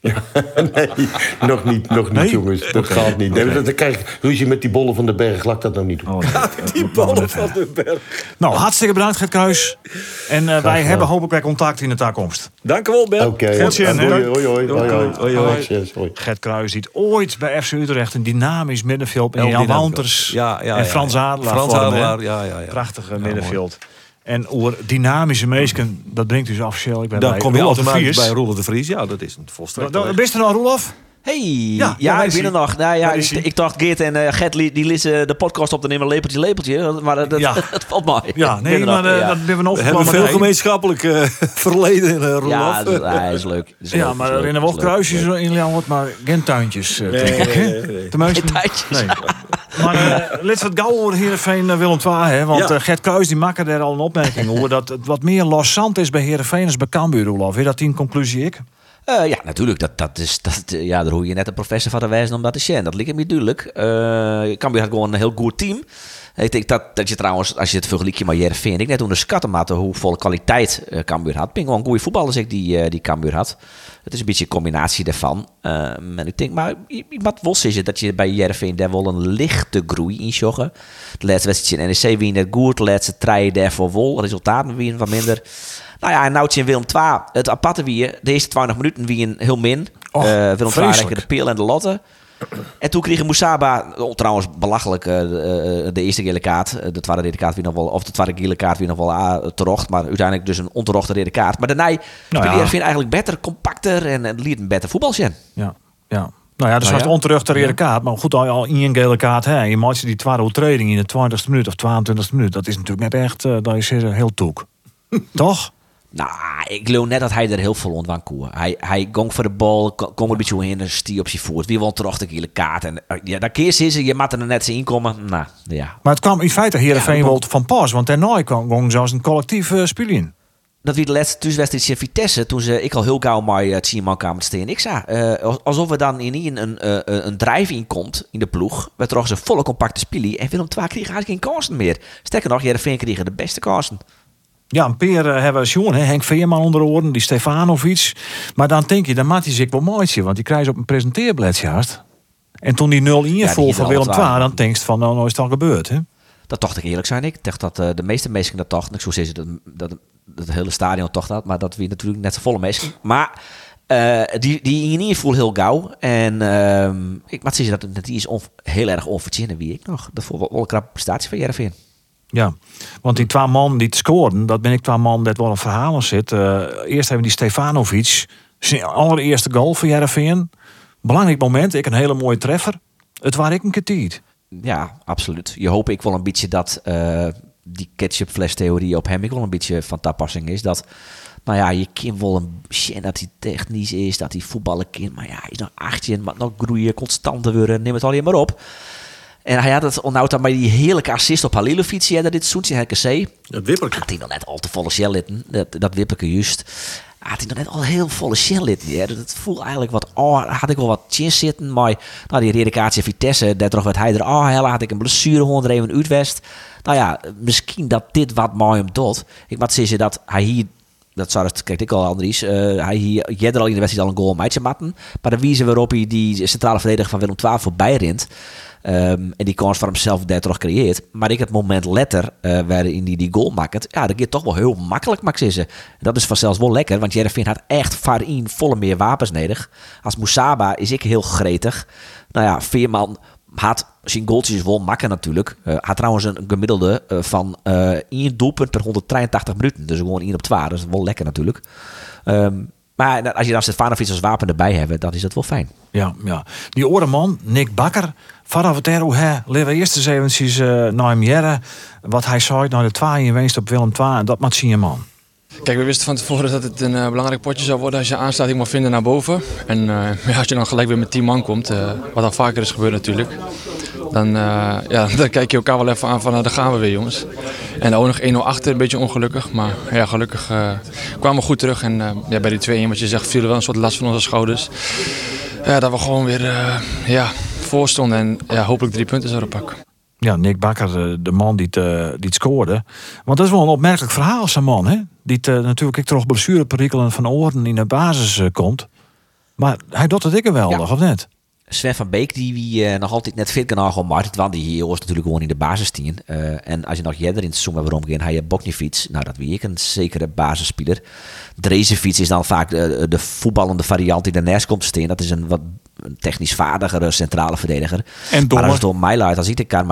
Nee, nog niet, nog niet, Nee? jongens. Dat gaat niet. Nee, dan krijg ik ruzie met die bollen van de berg. Laat dat nou niet doen. die ballen van de berg. Nou, hartstikke bedankt Gert Kruis. En eh, wij hebben hopelijk weer contact in de toekomst. Dank u wel, Ben. Oké, Goed zien, hè? hoi, hoi, hoi, hoi, hoi. Hoi, hoi. Succes, hoi. Gert Kruis die ooit bij FC Utrecht een dynamisch middenveld... en Jan Dynamico. Wouters Ja, ja, en ja, Frans ja. Adelaar Frans? Adelaar, ja, ja, ja. Prachtige middenveld. En oer dynamische meesken, dat brengt u zo officieel. Ik ben Dan bij kom je Roelof automatisch Vries. bij Roelof de Vries. Ja, dat is een volstrekt. Dan- Bist er nog, Roelof? Hey, Ja, ja, ik ben er nog. Nou ja, ik, dacht Geert en eh Gert die lezen de podcast op te nemen lepeltje, lepeltje. Maar dat, Ja. het valt mij. Ja, nee, maar nog, eh, ja. dat hebben we We hebben veel gemeen. gemeenschappelijk eh, verleden, uh. Ja, dat, is leuk. Is Ja, leuk, maar in de kruisjes in Leeuwarden, maar geen tuintjes, Geen tuintjes. Nee. Maar uh, let wat gauw over Heerenveen uh, Willem II, hè? Want Ja. eh, Gert Kruis die maakte daar al een opmerking over dat het wat meer loszand is bij Heerenveen als bij Cambuur, Roelof. Is dat die een conclusie ik? Eh, ja, natuurlijk. Dat, dat is, dat, eh, ja, daar hoef je net een professor van te wijzen om dat te zien. Dat lijkt me duidelijk. Uh, Cambuur had gewoon een heel goed team. Ik denk dat, dat je trouwens, als je het vergelijkt met Heerenveen... ik net onderschatten matte hoeveel kwaliteit uh, Cambuur had. Ben gewoon goede voetballers ik die, uh, die Cambuur had. Het is een beetje een combinatie daarvan. En ik denk, maar wat was is het dat je bij Heerenveen daar wel een lichte groei in joggen. De laatste wedstrijd in NEC wie net goed. De laatste treien daarvoor wel. Resultaten wie wat minder. Nou ja, en nou in Willem II. Het aparte wie de eerste 20 minuten wie een heel min. Och, uh, Willem II de peel en de lotte. En toen kregen Moussaba, oh, trouwens belachelijk, uh, de, de eerste gele kaart. De tweede rode kaart wie nog wel, of de tweede gele kaart wie nog wel uh, terecht. Maar uiteindelijk dus een onterechte rode kaart. Maar daarna nou ja. vind eigenlijk beter, compacter en, en liet een beter voetbal zien. Ja, ja. Nou ja, dus Nou was ja. onterecht de rode kaart. Maar goed, al, al in een gele kaart. Hè. Je maakt die tweede overtreding in de 20ste minuut of 22ste minuut. Dat is natuurlijk net echt, uh, dat is heel toek. Toch? Nou, ik geloof net dat hij er heel veel koer. Hij, hij gong voor de bal, kom een beetje in en stier op zijn voet. Wie won terug de gele kaart. En uh, ja, daar keer is je mat er net zien inkomen. Nou, ja. Maar het kwam in feite Heerenveen Ja, wel van pas. Want daarna kwam zelfs een collectief uh, in. Dat wie de laatste thuiswedstrijd in Vitesse, toen ze ik al heel gauw maar het Sieman kwamen staan. Ik zei, uh, alsof we dan in een, een, een drijf in komt in de ploeg. We trokken ze volle compacte spelen. En Willem II kreeg eigenlijk geen kansen meer. Sterker nog, Heerenveen kregen de beste kansen. Ja, een peer uh, hebben we Sjoen, Henk Veerman onder de oren, die Stefanovic. Maar dan denk je, dan maakt hij zich wel mooitje, want die krijgt op een presenteerbladje haast. En toen die 0 inval ja, van Willem II, dan denk je van, nou, nou is het al gebeurd, hè? Dat dacht ik eerlijk zijn. Ik dacht dat uh, de meeste mensen dat dachten. Ik zo zeggen dat, dat, dat het hele stadion toch dat, maar dat we natuurlijk net zo volle mensen. Maar uh, die, die in ieder geval heel gauw. En uh, ik moet zeggen dat het die is heel erg onverdiend wie ik nog. Dat vond wel een krappe prestatie van Jereveen. Ja, want die twee man die het scoorden, dat ben ik twee man dat wel een verhaal aan zit. Uh, eerst hebben die Stefanovic, zijn allereerste goal voor Jereveen. Belangrijk moment, ik een hele mooie treffer. Het waar ik een ketiet. Ja, absoluut. Je hoop ik wel een beetje dat uh, die ketchupfles-theorie op hem ik wel een beetje van toepassing is. Dat, nou ja, je kind wel een shit dat hij technisch is, dat hij voetballen kind, maar ja, hij is nog 18, maar nog groeien, constanter worden, neem het alleen maar op. En hij had het onhoud dan bij die heerlijke assist op Halilovic, ja, dat dit zoentje in RKC. Dat wipperke. Had hij nog net al te volle shell litten, dat, dat wipperke juist. Had hij nog net al heel volle shell litten. Ja. Dat voelt eigenlijk wat, oh, had ik wel wat chin zitten. Maar nou, die redekatie Vitesse, daar toch wat hij er, oh, hella, had ik een blessure gewoon er even uitwest. Nou ja, misschien dat dit wat mooi hem doet. Ik moet zeggen dat hij hier dat zou het, kijk ik al Andries. Uh, hij hier, jij er al in de wedstrijd al een goal meidje matten. Maar de wijze waarop hij die centrale verdediger van Willem II voorbij rint. Um, en die kans voor hemzelf daar toch creëert. Maar ik het moment letter uh, waarin die die goal maakt. Ja, dat gaat toch wel heel makkelijk, Max Dat is vanzelfs wel lekker. Want Jereveen had echt Farin volle meer wapens nodig. Als Moussaba is ik heel gretig. Nou ja, Veerman had zijn goaltjes wel makken natuurlijk. Uh, had trouwens een gemiddelde uh, van uh, 1 doelpunt per 183 minuten. Dus gewoon 1 op 12. Dat is wel lekker natuurlijk. Um, maar als je dan Stefanovic als wapen erbij hebt, dan is dat wel fijn. Ja, ja. Die oude man, Nick Bakker, vanaf het hoe hij leven eerst eens eventjes uh, naar hem jaren, wat hij zei naar de 2 in Weenst op Willem 2 en dat moet zien man. Kijk, we wisten van tevoren dat het een uh, belangrijk potje zou worden als je aansluiting moet vinden naar boven. En ja, als je dan gelijk weer met 10 man komt, wat dan vaker is gebeurd natuurlijk, dan, ja, dan kijk je elkaar wel even aan van daar gaan we weer jongens. En ook nog 1-0 achter, een beetje ongelukkig. Maar ja, gelukkig kwamen we goed terug. En ja, bij die 2-1, wat je zegt, viel er wel een soort last van onze schouders. Ja, dat we gewoon weer ja, voor stonden en ja, hopelijk drie punten zouden pakken. Ja, Nick Bakker, de man die het, die het scoorde. Want dat is wel een opmerkelijk verhaal, zijn man, hè? Die het, natuurlijk ik toch blessureperikelen van oren in de basis komt. Maar hij doet het ik wel, ja. of net? Sven van Beek, die wie uh, nog altijd net fit kan gaan maar want die was natuurlijk gewoon in de basis uh, en als je nog jeder in het seizoen waarom ging, hij je Bokniefiets. Nou, dat wie ik een zekere basisspeler. Deze fiets is dan vaak de, de voetballende variant die daarnaast komt te staan. Dat is een wat technisch vaardigere centrale verdediger. En dommer. Maar als het om mij ik de kaart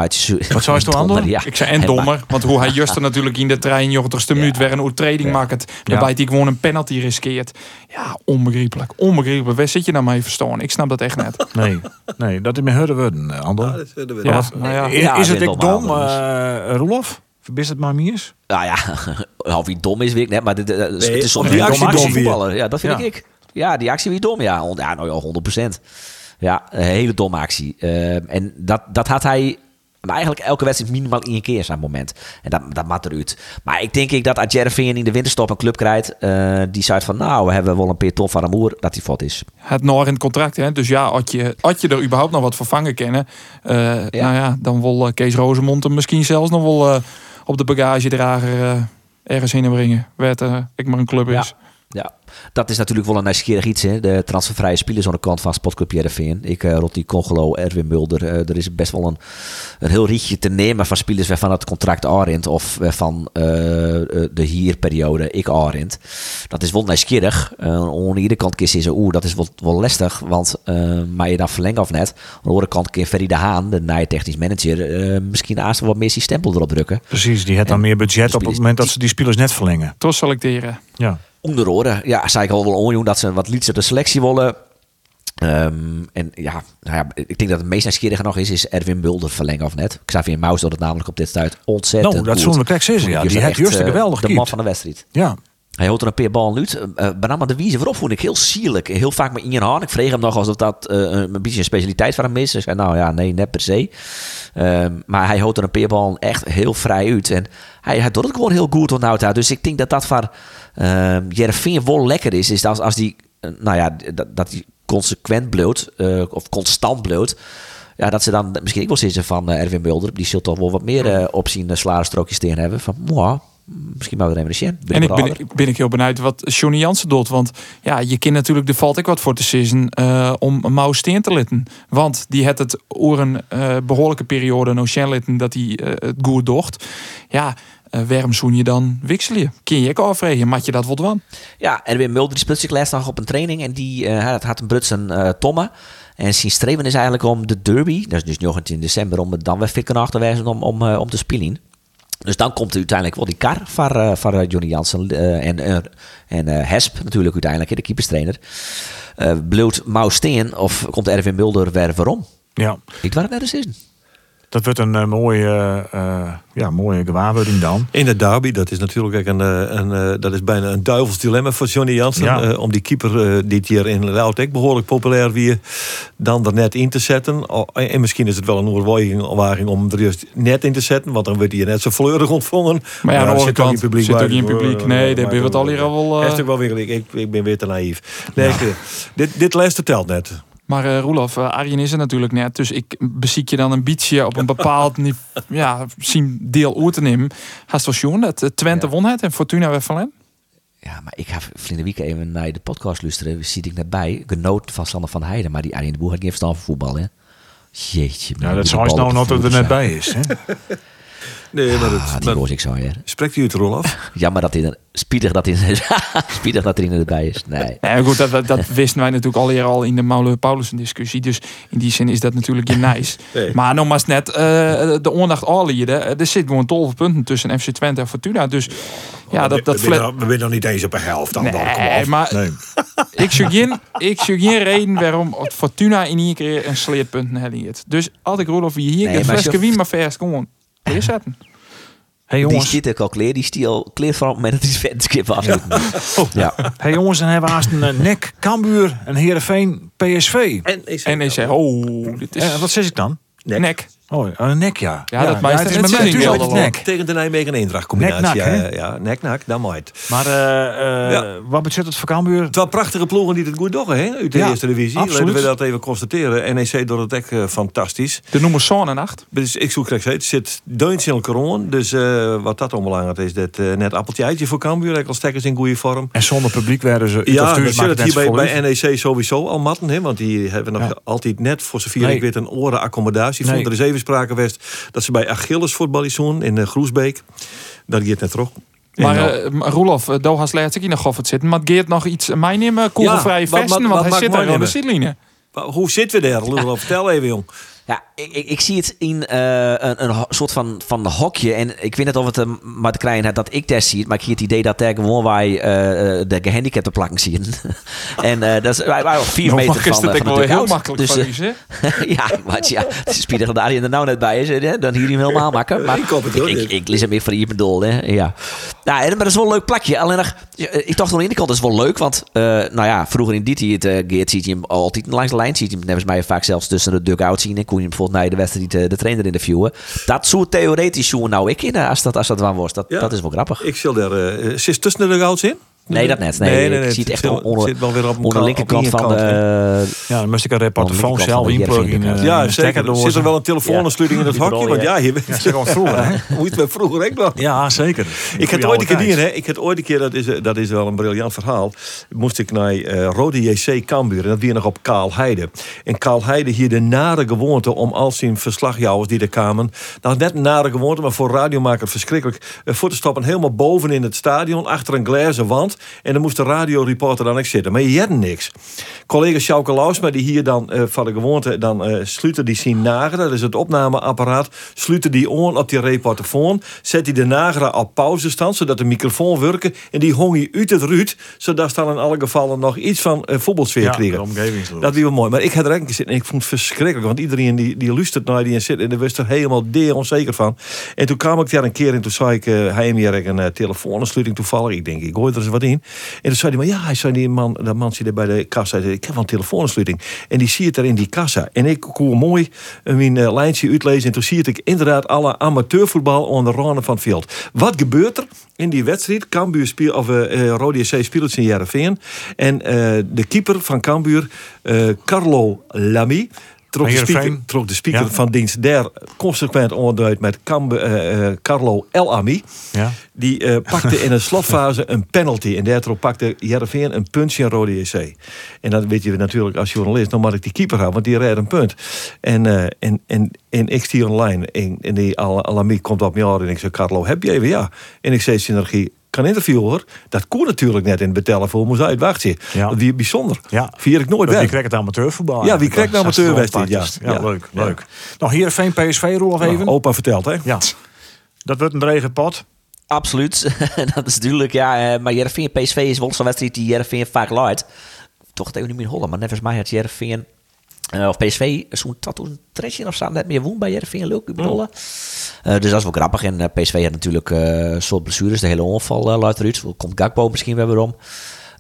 Wat zou je toch aan Ja. Ik zei en dommer, want hoe hij juist natuurlijk in de trein 90ste minuut weer een overtreding ja. maakt. Daarbij die gewoon een penalty riskeert. Ja, onbegrijpelijk. Onbegrijpelijk. Waar zit je nou mee verstaan? Ik snap dat echt net. Nee, nee dat is mijn hurde worden, Ander. Ja, dat is, ja, nou ja. is, is het ik dom, uh, Roelof? Verbist het maar Mies? Nou ja, of hij dom is, weet ik net. Maar dit, het is soms die actie dom voetballen. Ja, dat vind ik. Ja, die actie wie dom. Ja, ja nou ja, 100%. Ja, een hele domme actie. Uh, en dat, dat had hij maar eigenlijk elke wedstrijd minimaal één keer zijn moment. En dat, dat maakt eruit. Maar ik denk ik dat als Jervin in de winterstop een club krijgt... Uh, die zei van nou, we hebben wel een peer tof van Amour... dat hij fot is. Het nog in het contract, hè? Dus ja, als je, als je er überhaupt nog wat vervangen kennen... Uh, Nou ja, dan wil Kees Rozemond hem misschien zelfs nog wel... op de bagagedrager ergens heen brengen. Werd ik maar een club is. Ja, dat is natuurlijk wel een nieuwsgierig iets. Hè? De transfervrije spelers aan de kant van Spotclub Jereveen. Ik, uh, Rotti Congolo, Erwin Mulder. Uh, er is best wel een, een heel rietje te nemen van spelers waarvan het contract aanrent. Of van uh, de hierperiode ik aanrent. Dat is wel nieuwsgierig. Uh, aan de ene kant kun je oeh, dat is wel, wel lastig. Want maar je dan verlengt of net. Aan de andere kant kun Ferry de Haan, de nieuwe technisch manager, misschien aanstaan wat meer stempel erop drukken. Precies, die heeft dan meer budget op het moment dat ze die spelers net verlengen. Toch selecteren. Ja onder oren. Ja, zei ik al wel onjoen dat ze wat liedse de selectie willen. Um, en ja, nou ja, ik denk dat het meest nieuwsgierige nog is, is Erwin Mulder verlengen of net. Xavier Maus doet het namelijk op dit tijd ontzettend Nou, dat zonder krek is ja. Die heeft juist geweldig De man van de wedstrijd. Ja. Hij houdt er een paar ballen uit. Uh, de Wiese voorop vond ik heel sierlijk. Heel vaak met Ian Haan. Ik vreeg hem nog alsof dat uh, een beetje een specialiteit van hem is. Hij zei, nou ja, nee, net per se. Uh, maar hij houdt er een paar ballen echt heel vrij uit. En hij, hij doet het gewoon heel goed nou Dus ik denk dat dat voor uh, Jereveen wel lekker is. Is dat als die, nou ja, dat, dat die consequent bloot. of constant bloot. Ja, dat ze dan misschien ik wel zitten van Erwin Mulder. Die zult toch wel wat meer op zijn strookjes tegen hebben. Van, moi, misschien maar weer even En ik ben, ben ik heel benieuwd wat Johnny Jansen doet. Want ja, je kent natuurlijk de valt ik wat voor te season uh, om Mouw Steen te litten. Want die had het oor een uh, behoorlijke periode no litten dat hij uh, het goed docht. Ja, uh, waarom zoen je dan wisselen? Kun je ook afvregen, mat je dat wat van? Ja, Erwin Mulder die speelt zich laatst nog op een training en die uh, had een Brutsen uh, Tomme. En zijn streven is eigenlijk om de derby, dat is dus 19 december, om het dan weer fit te wijzen om, om, om te spelen. Dus dan komt uiteindelijk wel die kar van, uh, van uh, Johnny Jansen uh, en, en Hesp natuurlijk uiteindelijk, de keeperstrainer. Uh, bloot Mausteen of komt Erwin Mulder weer waarom? Ja. Ik waar het net eens is. Dat wordt een uh, mooie, uh, ja, mooie gewaarwording dan. In het derby, dat is natuurlijk een, een, een dat is bijna een duivels dilemma voor Johnny Jansen. Ja. Uh, om die keeper die hier in Lautek behoorlijk populair wie dan er net in te zetten. Oh, en misschien is het wel een overweging om er juist net in te zetten. Want dan wordt hij net zo fleurig ontvangen. Maar ja, aan de andere kant publiek zit ook in publiek. Nee, daar ben het al hier al wel... Wel weer, ik, ik ben weer te naïef. Nee, ja. dit, dit laatste telt net. Maar uh, Roelof, uh, Arjen is er natuurlijk net. Dus ik beziek je dan een beetje op een bepaald ja, zien deel uit te nemen. Haast was Joen dat uh, Twente ja. won het en Fortuna werd van Ja, maar ik ga vrienden week even naar de podcast luisteren. Zie ik net bij. Genoot van Sander van Heijden. Maar die Arjen de Boer had niet verstand van voetbal, hè? Jeetje. Nou, dat zou nou nog dat er net bij is, hè? Nee, maar dat, ah, die ik zo. Spreekt u het rol af? ja, maar dat hij spiedig dat hij spiedig dat er in erbij is. Nee. Ja, goed, dat, dat wisten wij natuurlijk al eerder al in de Maule Paulussen discussie. Dus in die zin is dat natuurlijk je nice. nee. Maar nogmaals net uh, de ondacht al hier. Er zit gewoon 12 punten tussen FC Twente en Fortuna. Dus ja, ja dat, dat we, we, we, nog niet eens op een helft. Dan, nee, dan, maar nee. ik zie geen, ik zie geen reden waarom Fortuna in één keer een sleerpunten heeft. Dus als ik Roelof hier Nee, een maar wien maar vers gewoon neerzetten. Hey Die jongens, stiet ik al kleer, die stiel kleert van op het moment dat hij het skip afsluiten. Ja. hey jongens, dan hebben we haast een eh, nek, Cambuur en Heerenveen, PSV. En ik En ik zeg, oh, dit is Eh, wat zeg ik dan? nek. Oh, een nek, ja. Ja, dat meest het is met mij natuurlijk altijd nek. Tegen de Nijmegen Eendracht combinatie. Nek-nak, ja, hè? ja, nek-nak, dat maakt. Maar eh, eh, Ja. wat betreft het voor Cambuur? Het waren prachtige ploegen die het goed doen, hè? Uit de Ja, eerste divisie. Laten we dat even constateren. NEC doet het echt eh, fantastisch. De noemen Zon en Acht. Dus ik zoek straks het zit deuns in elkaar aan. Dus eh, wat dat onbelangrijk is, dat eh, net appeltje eitje voor Cambuur. Ik al stekkers in goede vorm. En zonder publiek werden ze... Ja, dat zit hier bij, NEC sowieso al matten. Hè, want die hebben nog Ja. altijd net voor z'n vier Nee. ik weet een oren accommodatie. Vond er even sprake geweest dat ze bij Achilles voetballizoen in uh, Groesbeek. Dat gaat net terug. Maar En, uh, Roelof, uh, Doha's laat ik nog of het zitten. Maar Geert nog iets meenemen? Kogelvrije Ja, wat- vesten, wat- want wat hij zit daar op de maar hoe zitten we daar? Lul, vertel even, jong. Ja, ik, ik, ik zie het in eh, een, een soort van, van hokje. En ik weet niet of het maar te krijgen dat ik daar zie. het, Maar ik zie het idee dat daar gewoon wij eh, de gehandicapten plakken zien. en eh, dat is wij waren vier Nou, meter van, eh, van wel de heel makkelijk Dus, eh, hè? ja, maar ja, het is Pieter dat Arjen er nou net bij is. Hè, dan hier hem helemaal maken. Maar Ik het ik, ik, lees hem weer voor je bedoel. Hè. Ja. Nou, en- maar dat is wel een leuk plakje. Alleen nog, eh, ik dacht aan de ene kant dat is wel leuk. Want eh, nou ja, vroeger in dit het uh, Geert ziet je hem altijd langs de lijn. Ziet je hem nevens mij vaak zelfs tussen de dugout zien. En bijvoorbeeld naar de wedstrijd eh, de trainer interviewen. Dat soort theoretisch zo nou ik in eh, als dat, als dat waar was. Dat, Ja. dat is wel grappig. Ik zal daar... zit tussen de gouds in? Nee, dat net. Nee, ik zie het echt zit- onder, zit wel weer op onder de linkerkant van de... Ja, dan moest ik een de zelf inpluggen. Heerenveen, eh, Ja, stekker zeker. Zit er wel een telefoonaansluiting in het hokje? Want ja, je gewoon vroeger, hè? hoe het vroeger ook nog. Ja, zeker. Ik heb Goeie ooit een keer hè. Ik heb ooit een keer, dat is, eh, dat is wel een briljant verhaal. Moest ik naar eh, Rode JC Cambuur. En dat weer nog op Kaal Heide. En Kaal Heide hier de nare gewoonte om al zijn verslagjouwers die er kwamen. Nou, net een nare gewoonte, maar voor radiomaker verschrikkelijk. eh, voor te stoppen helemaal boven in het stadion. Achter een glazen wand. En dan moest de radioreporter dan ook zitten. Maar je had niks. Collega Sjouke Lausma, die hier dan eh, van de gewoonte dan eh sluiten die zien nageren. Dat is het opnameapparaat. Sluiten die on op die reportofoon. Zet hij de nageren op pauzestand, zodat de microfoon werken. En die hong hij uit het ruut. Zodat ze dan in alle gevallen nog iets van eh, voetbalsfeer Ja, kregen. Dat was wel mooi. Maar ik had er eigenlijk zitten en ik vond het verschrikkelijk. Want iedereen die, die luistert naar die en zit en daar was er helemaal deer onzeker van. En toen kwam ik daar een keer en toen zei ik, hij hier een uh, telefoonaansluiting toevallig. Ik denk, ik gooi er eens wat in. En toen zei hij, maar ja, hij zei die man, dat man zit er bij de kassa. Ik heb een telefoonaansluiting. En die zie het er in die kassa. En ik kon mooi eh, mijn uh, lijntje uitlezen. En toen zie ik inderdaad alle amateurvoetbal aan de randen van het veld. Wat gebeurt er in die wedstrijd? Cambuur speel, of uh, Rode SC speelt in Jereveen. En de keeper van Cambuur, uh, Carlo Lamy trok de speaker, trok de speaker ja. van dienst der consequent onderduid met uh, uh, Carlo El Ami. Ja. Die uh, pakte in een slotfase een penalty. En daardoor pakte Jereveen een puntje in Rode JC. En dat weet je natuurlijk als journalist. Dan moet ik die keeper houden, want die rijdt een punt. En, uh, en, en, en ik stier online. En, en die El Ami komt op me aan en ik zeg, Carlo, heb je even? Ja. En ik zei, synergie, kan interview hoor. Dat kon natuurlijk net in het betellen voor moest uitwachten. Ja. Dat wie bijzonder. Ja. Vier ik nooit weg. Wie krijgt het amateurvoetbal? Ja, wie krijgt de amateurwedstrijd? Ja. Ja, ja, leuk, ja. leuk. Nog hier Veen PSV rol of even. Nou, opa vertelt hè. Ja. Dat wordt een drege pot. Absoluut. dat is duidelijk, ja. Maar Jereveen PSV is wel zo'n wedstrijd die Jereveen vaak luidt. Toch even niet meer hollen, maar nevens mij had Jereveen... Uh, of PSV zo'n tattoo tresje of zo net meer woon bij leuk bedoelen. Mm. Uh, dus dat is wel grappig. En uh, PSV had natuurlijk uh, soort blessures. De hele onval uh, luidt eruit. Komt Gakpo misschien weer weer om.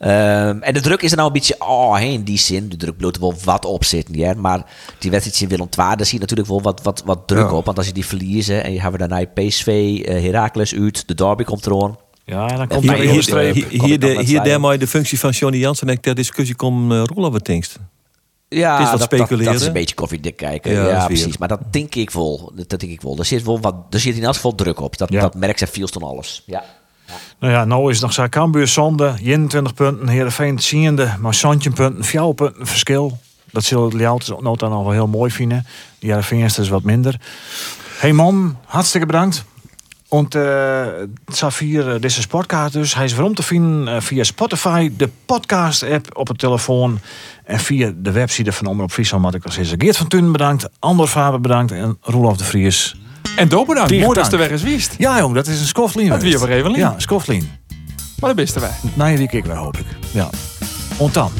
Um, en de druk is er nou een beetje oh, in die zin. De druk bloot er wel wat op zitten. Ja? Maar die wedstrijd in Willem II, daar zie je natuurlijk wel wat, wat, wat druk ja. op. Want als je die verliezen en je hebben daarna PSV, uh, Heracles uit, de derby komt eraan. Ja, dan komt hier, hier, hier, hier, hier, de, hier daarmee de functie van Johnny Jansen en ter discussie komt uh, Roelof wat denkst. Ja, is dat, dat, dat, is een beetje koffiedik kijken. Ja, ja precies. Maar dat denk ik wel. Dat denk ik wel. Er zit wel wat. Er zit in elk geval druk op. Dat, ja. dat merkt ze veel van alles. Ja. Ja. Nou ja, nou is het nog zo Cambuur zonde, 21 punten, Heerenveen ziende, maar 17 punten, 4 punten verschil. Dat zullen de Ljouwt nota nog wel heel mooi vinden. De Heerenveen is dus wat minder. Hey man, hartstikke bedankt. Und Safir, deze sportkaart dus. Hij is waarom te vinden uh, via Spotify, de podcast-app op het telefoon... en via de website van Omroep Friesland. Wat ik al zei. Geert van Tunen bedankt, Andor Faber bedankt en Roelof de Vries. En Do bedankt. Mooi dat de weg is wist. Ja jong, dat is een skoflien. Dat weer even Ja, skoflien. Maar dat beste wij. Nee, wie ik wel hoop ik. Ja. Ontan.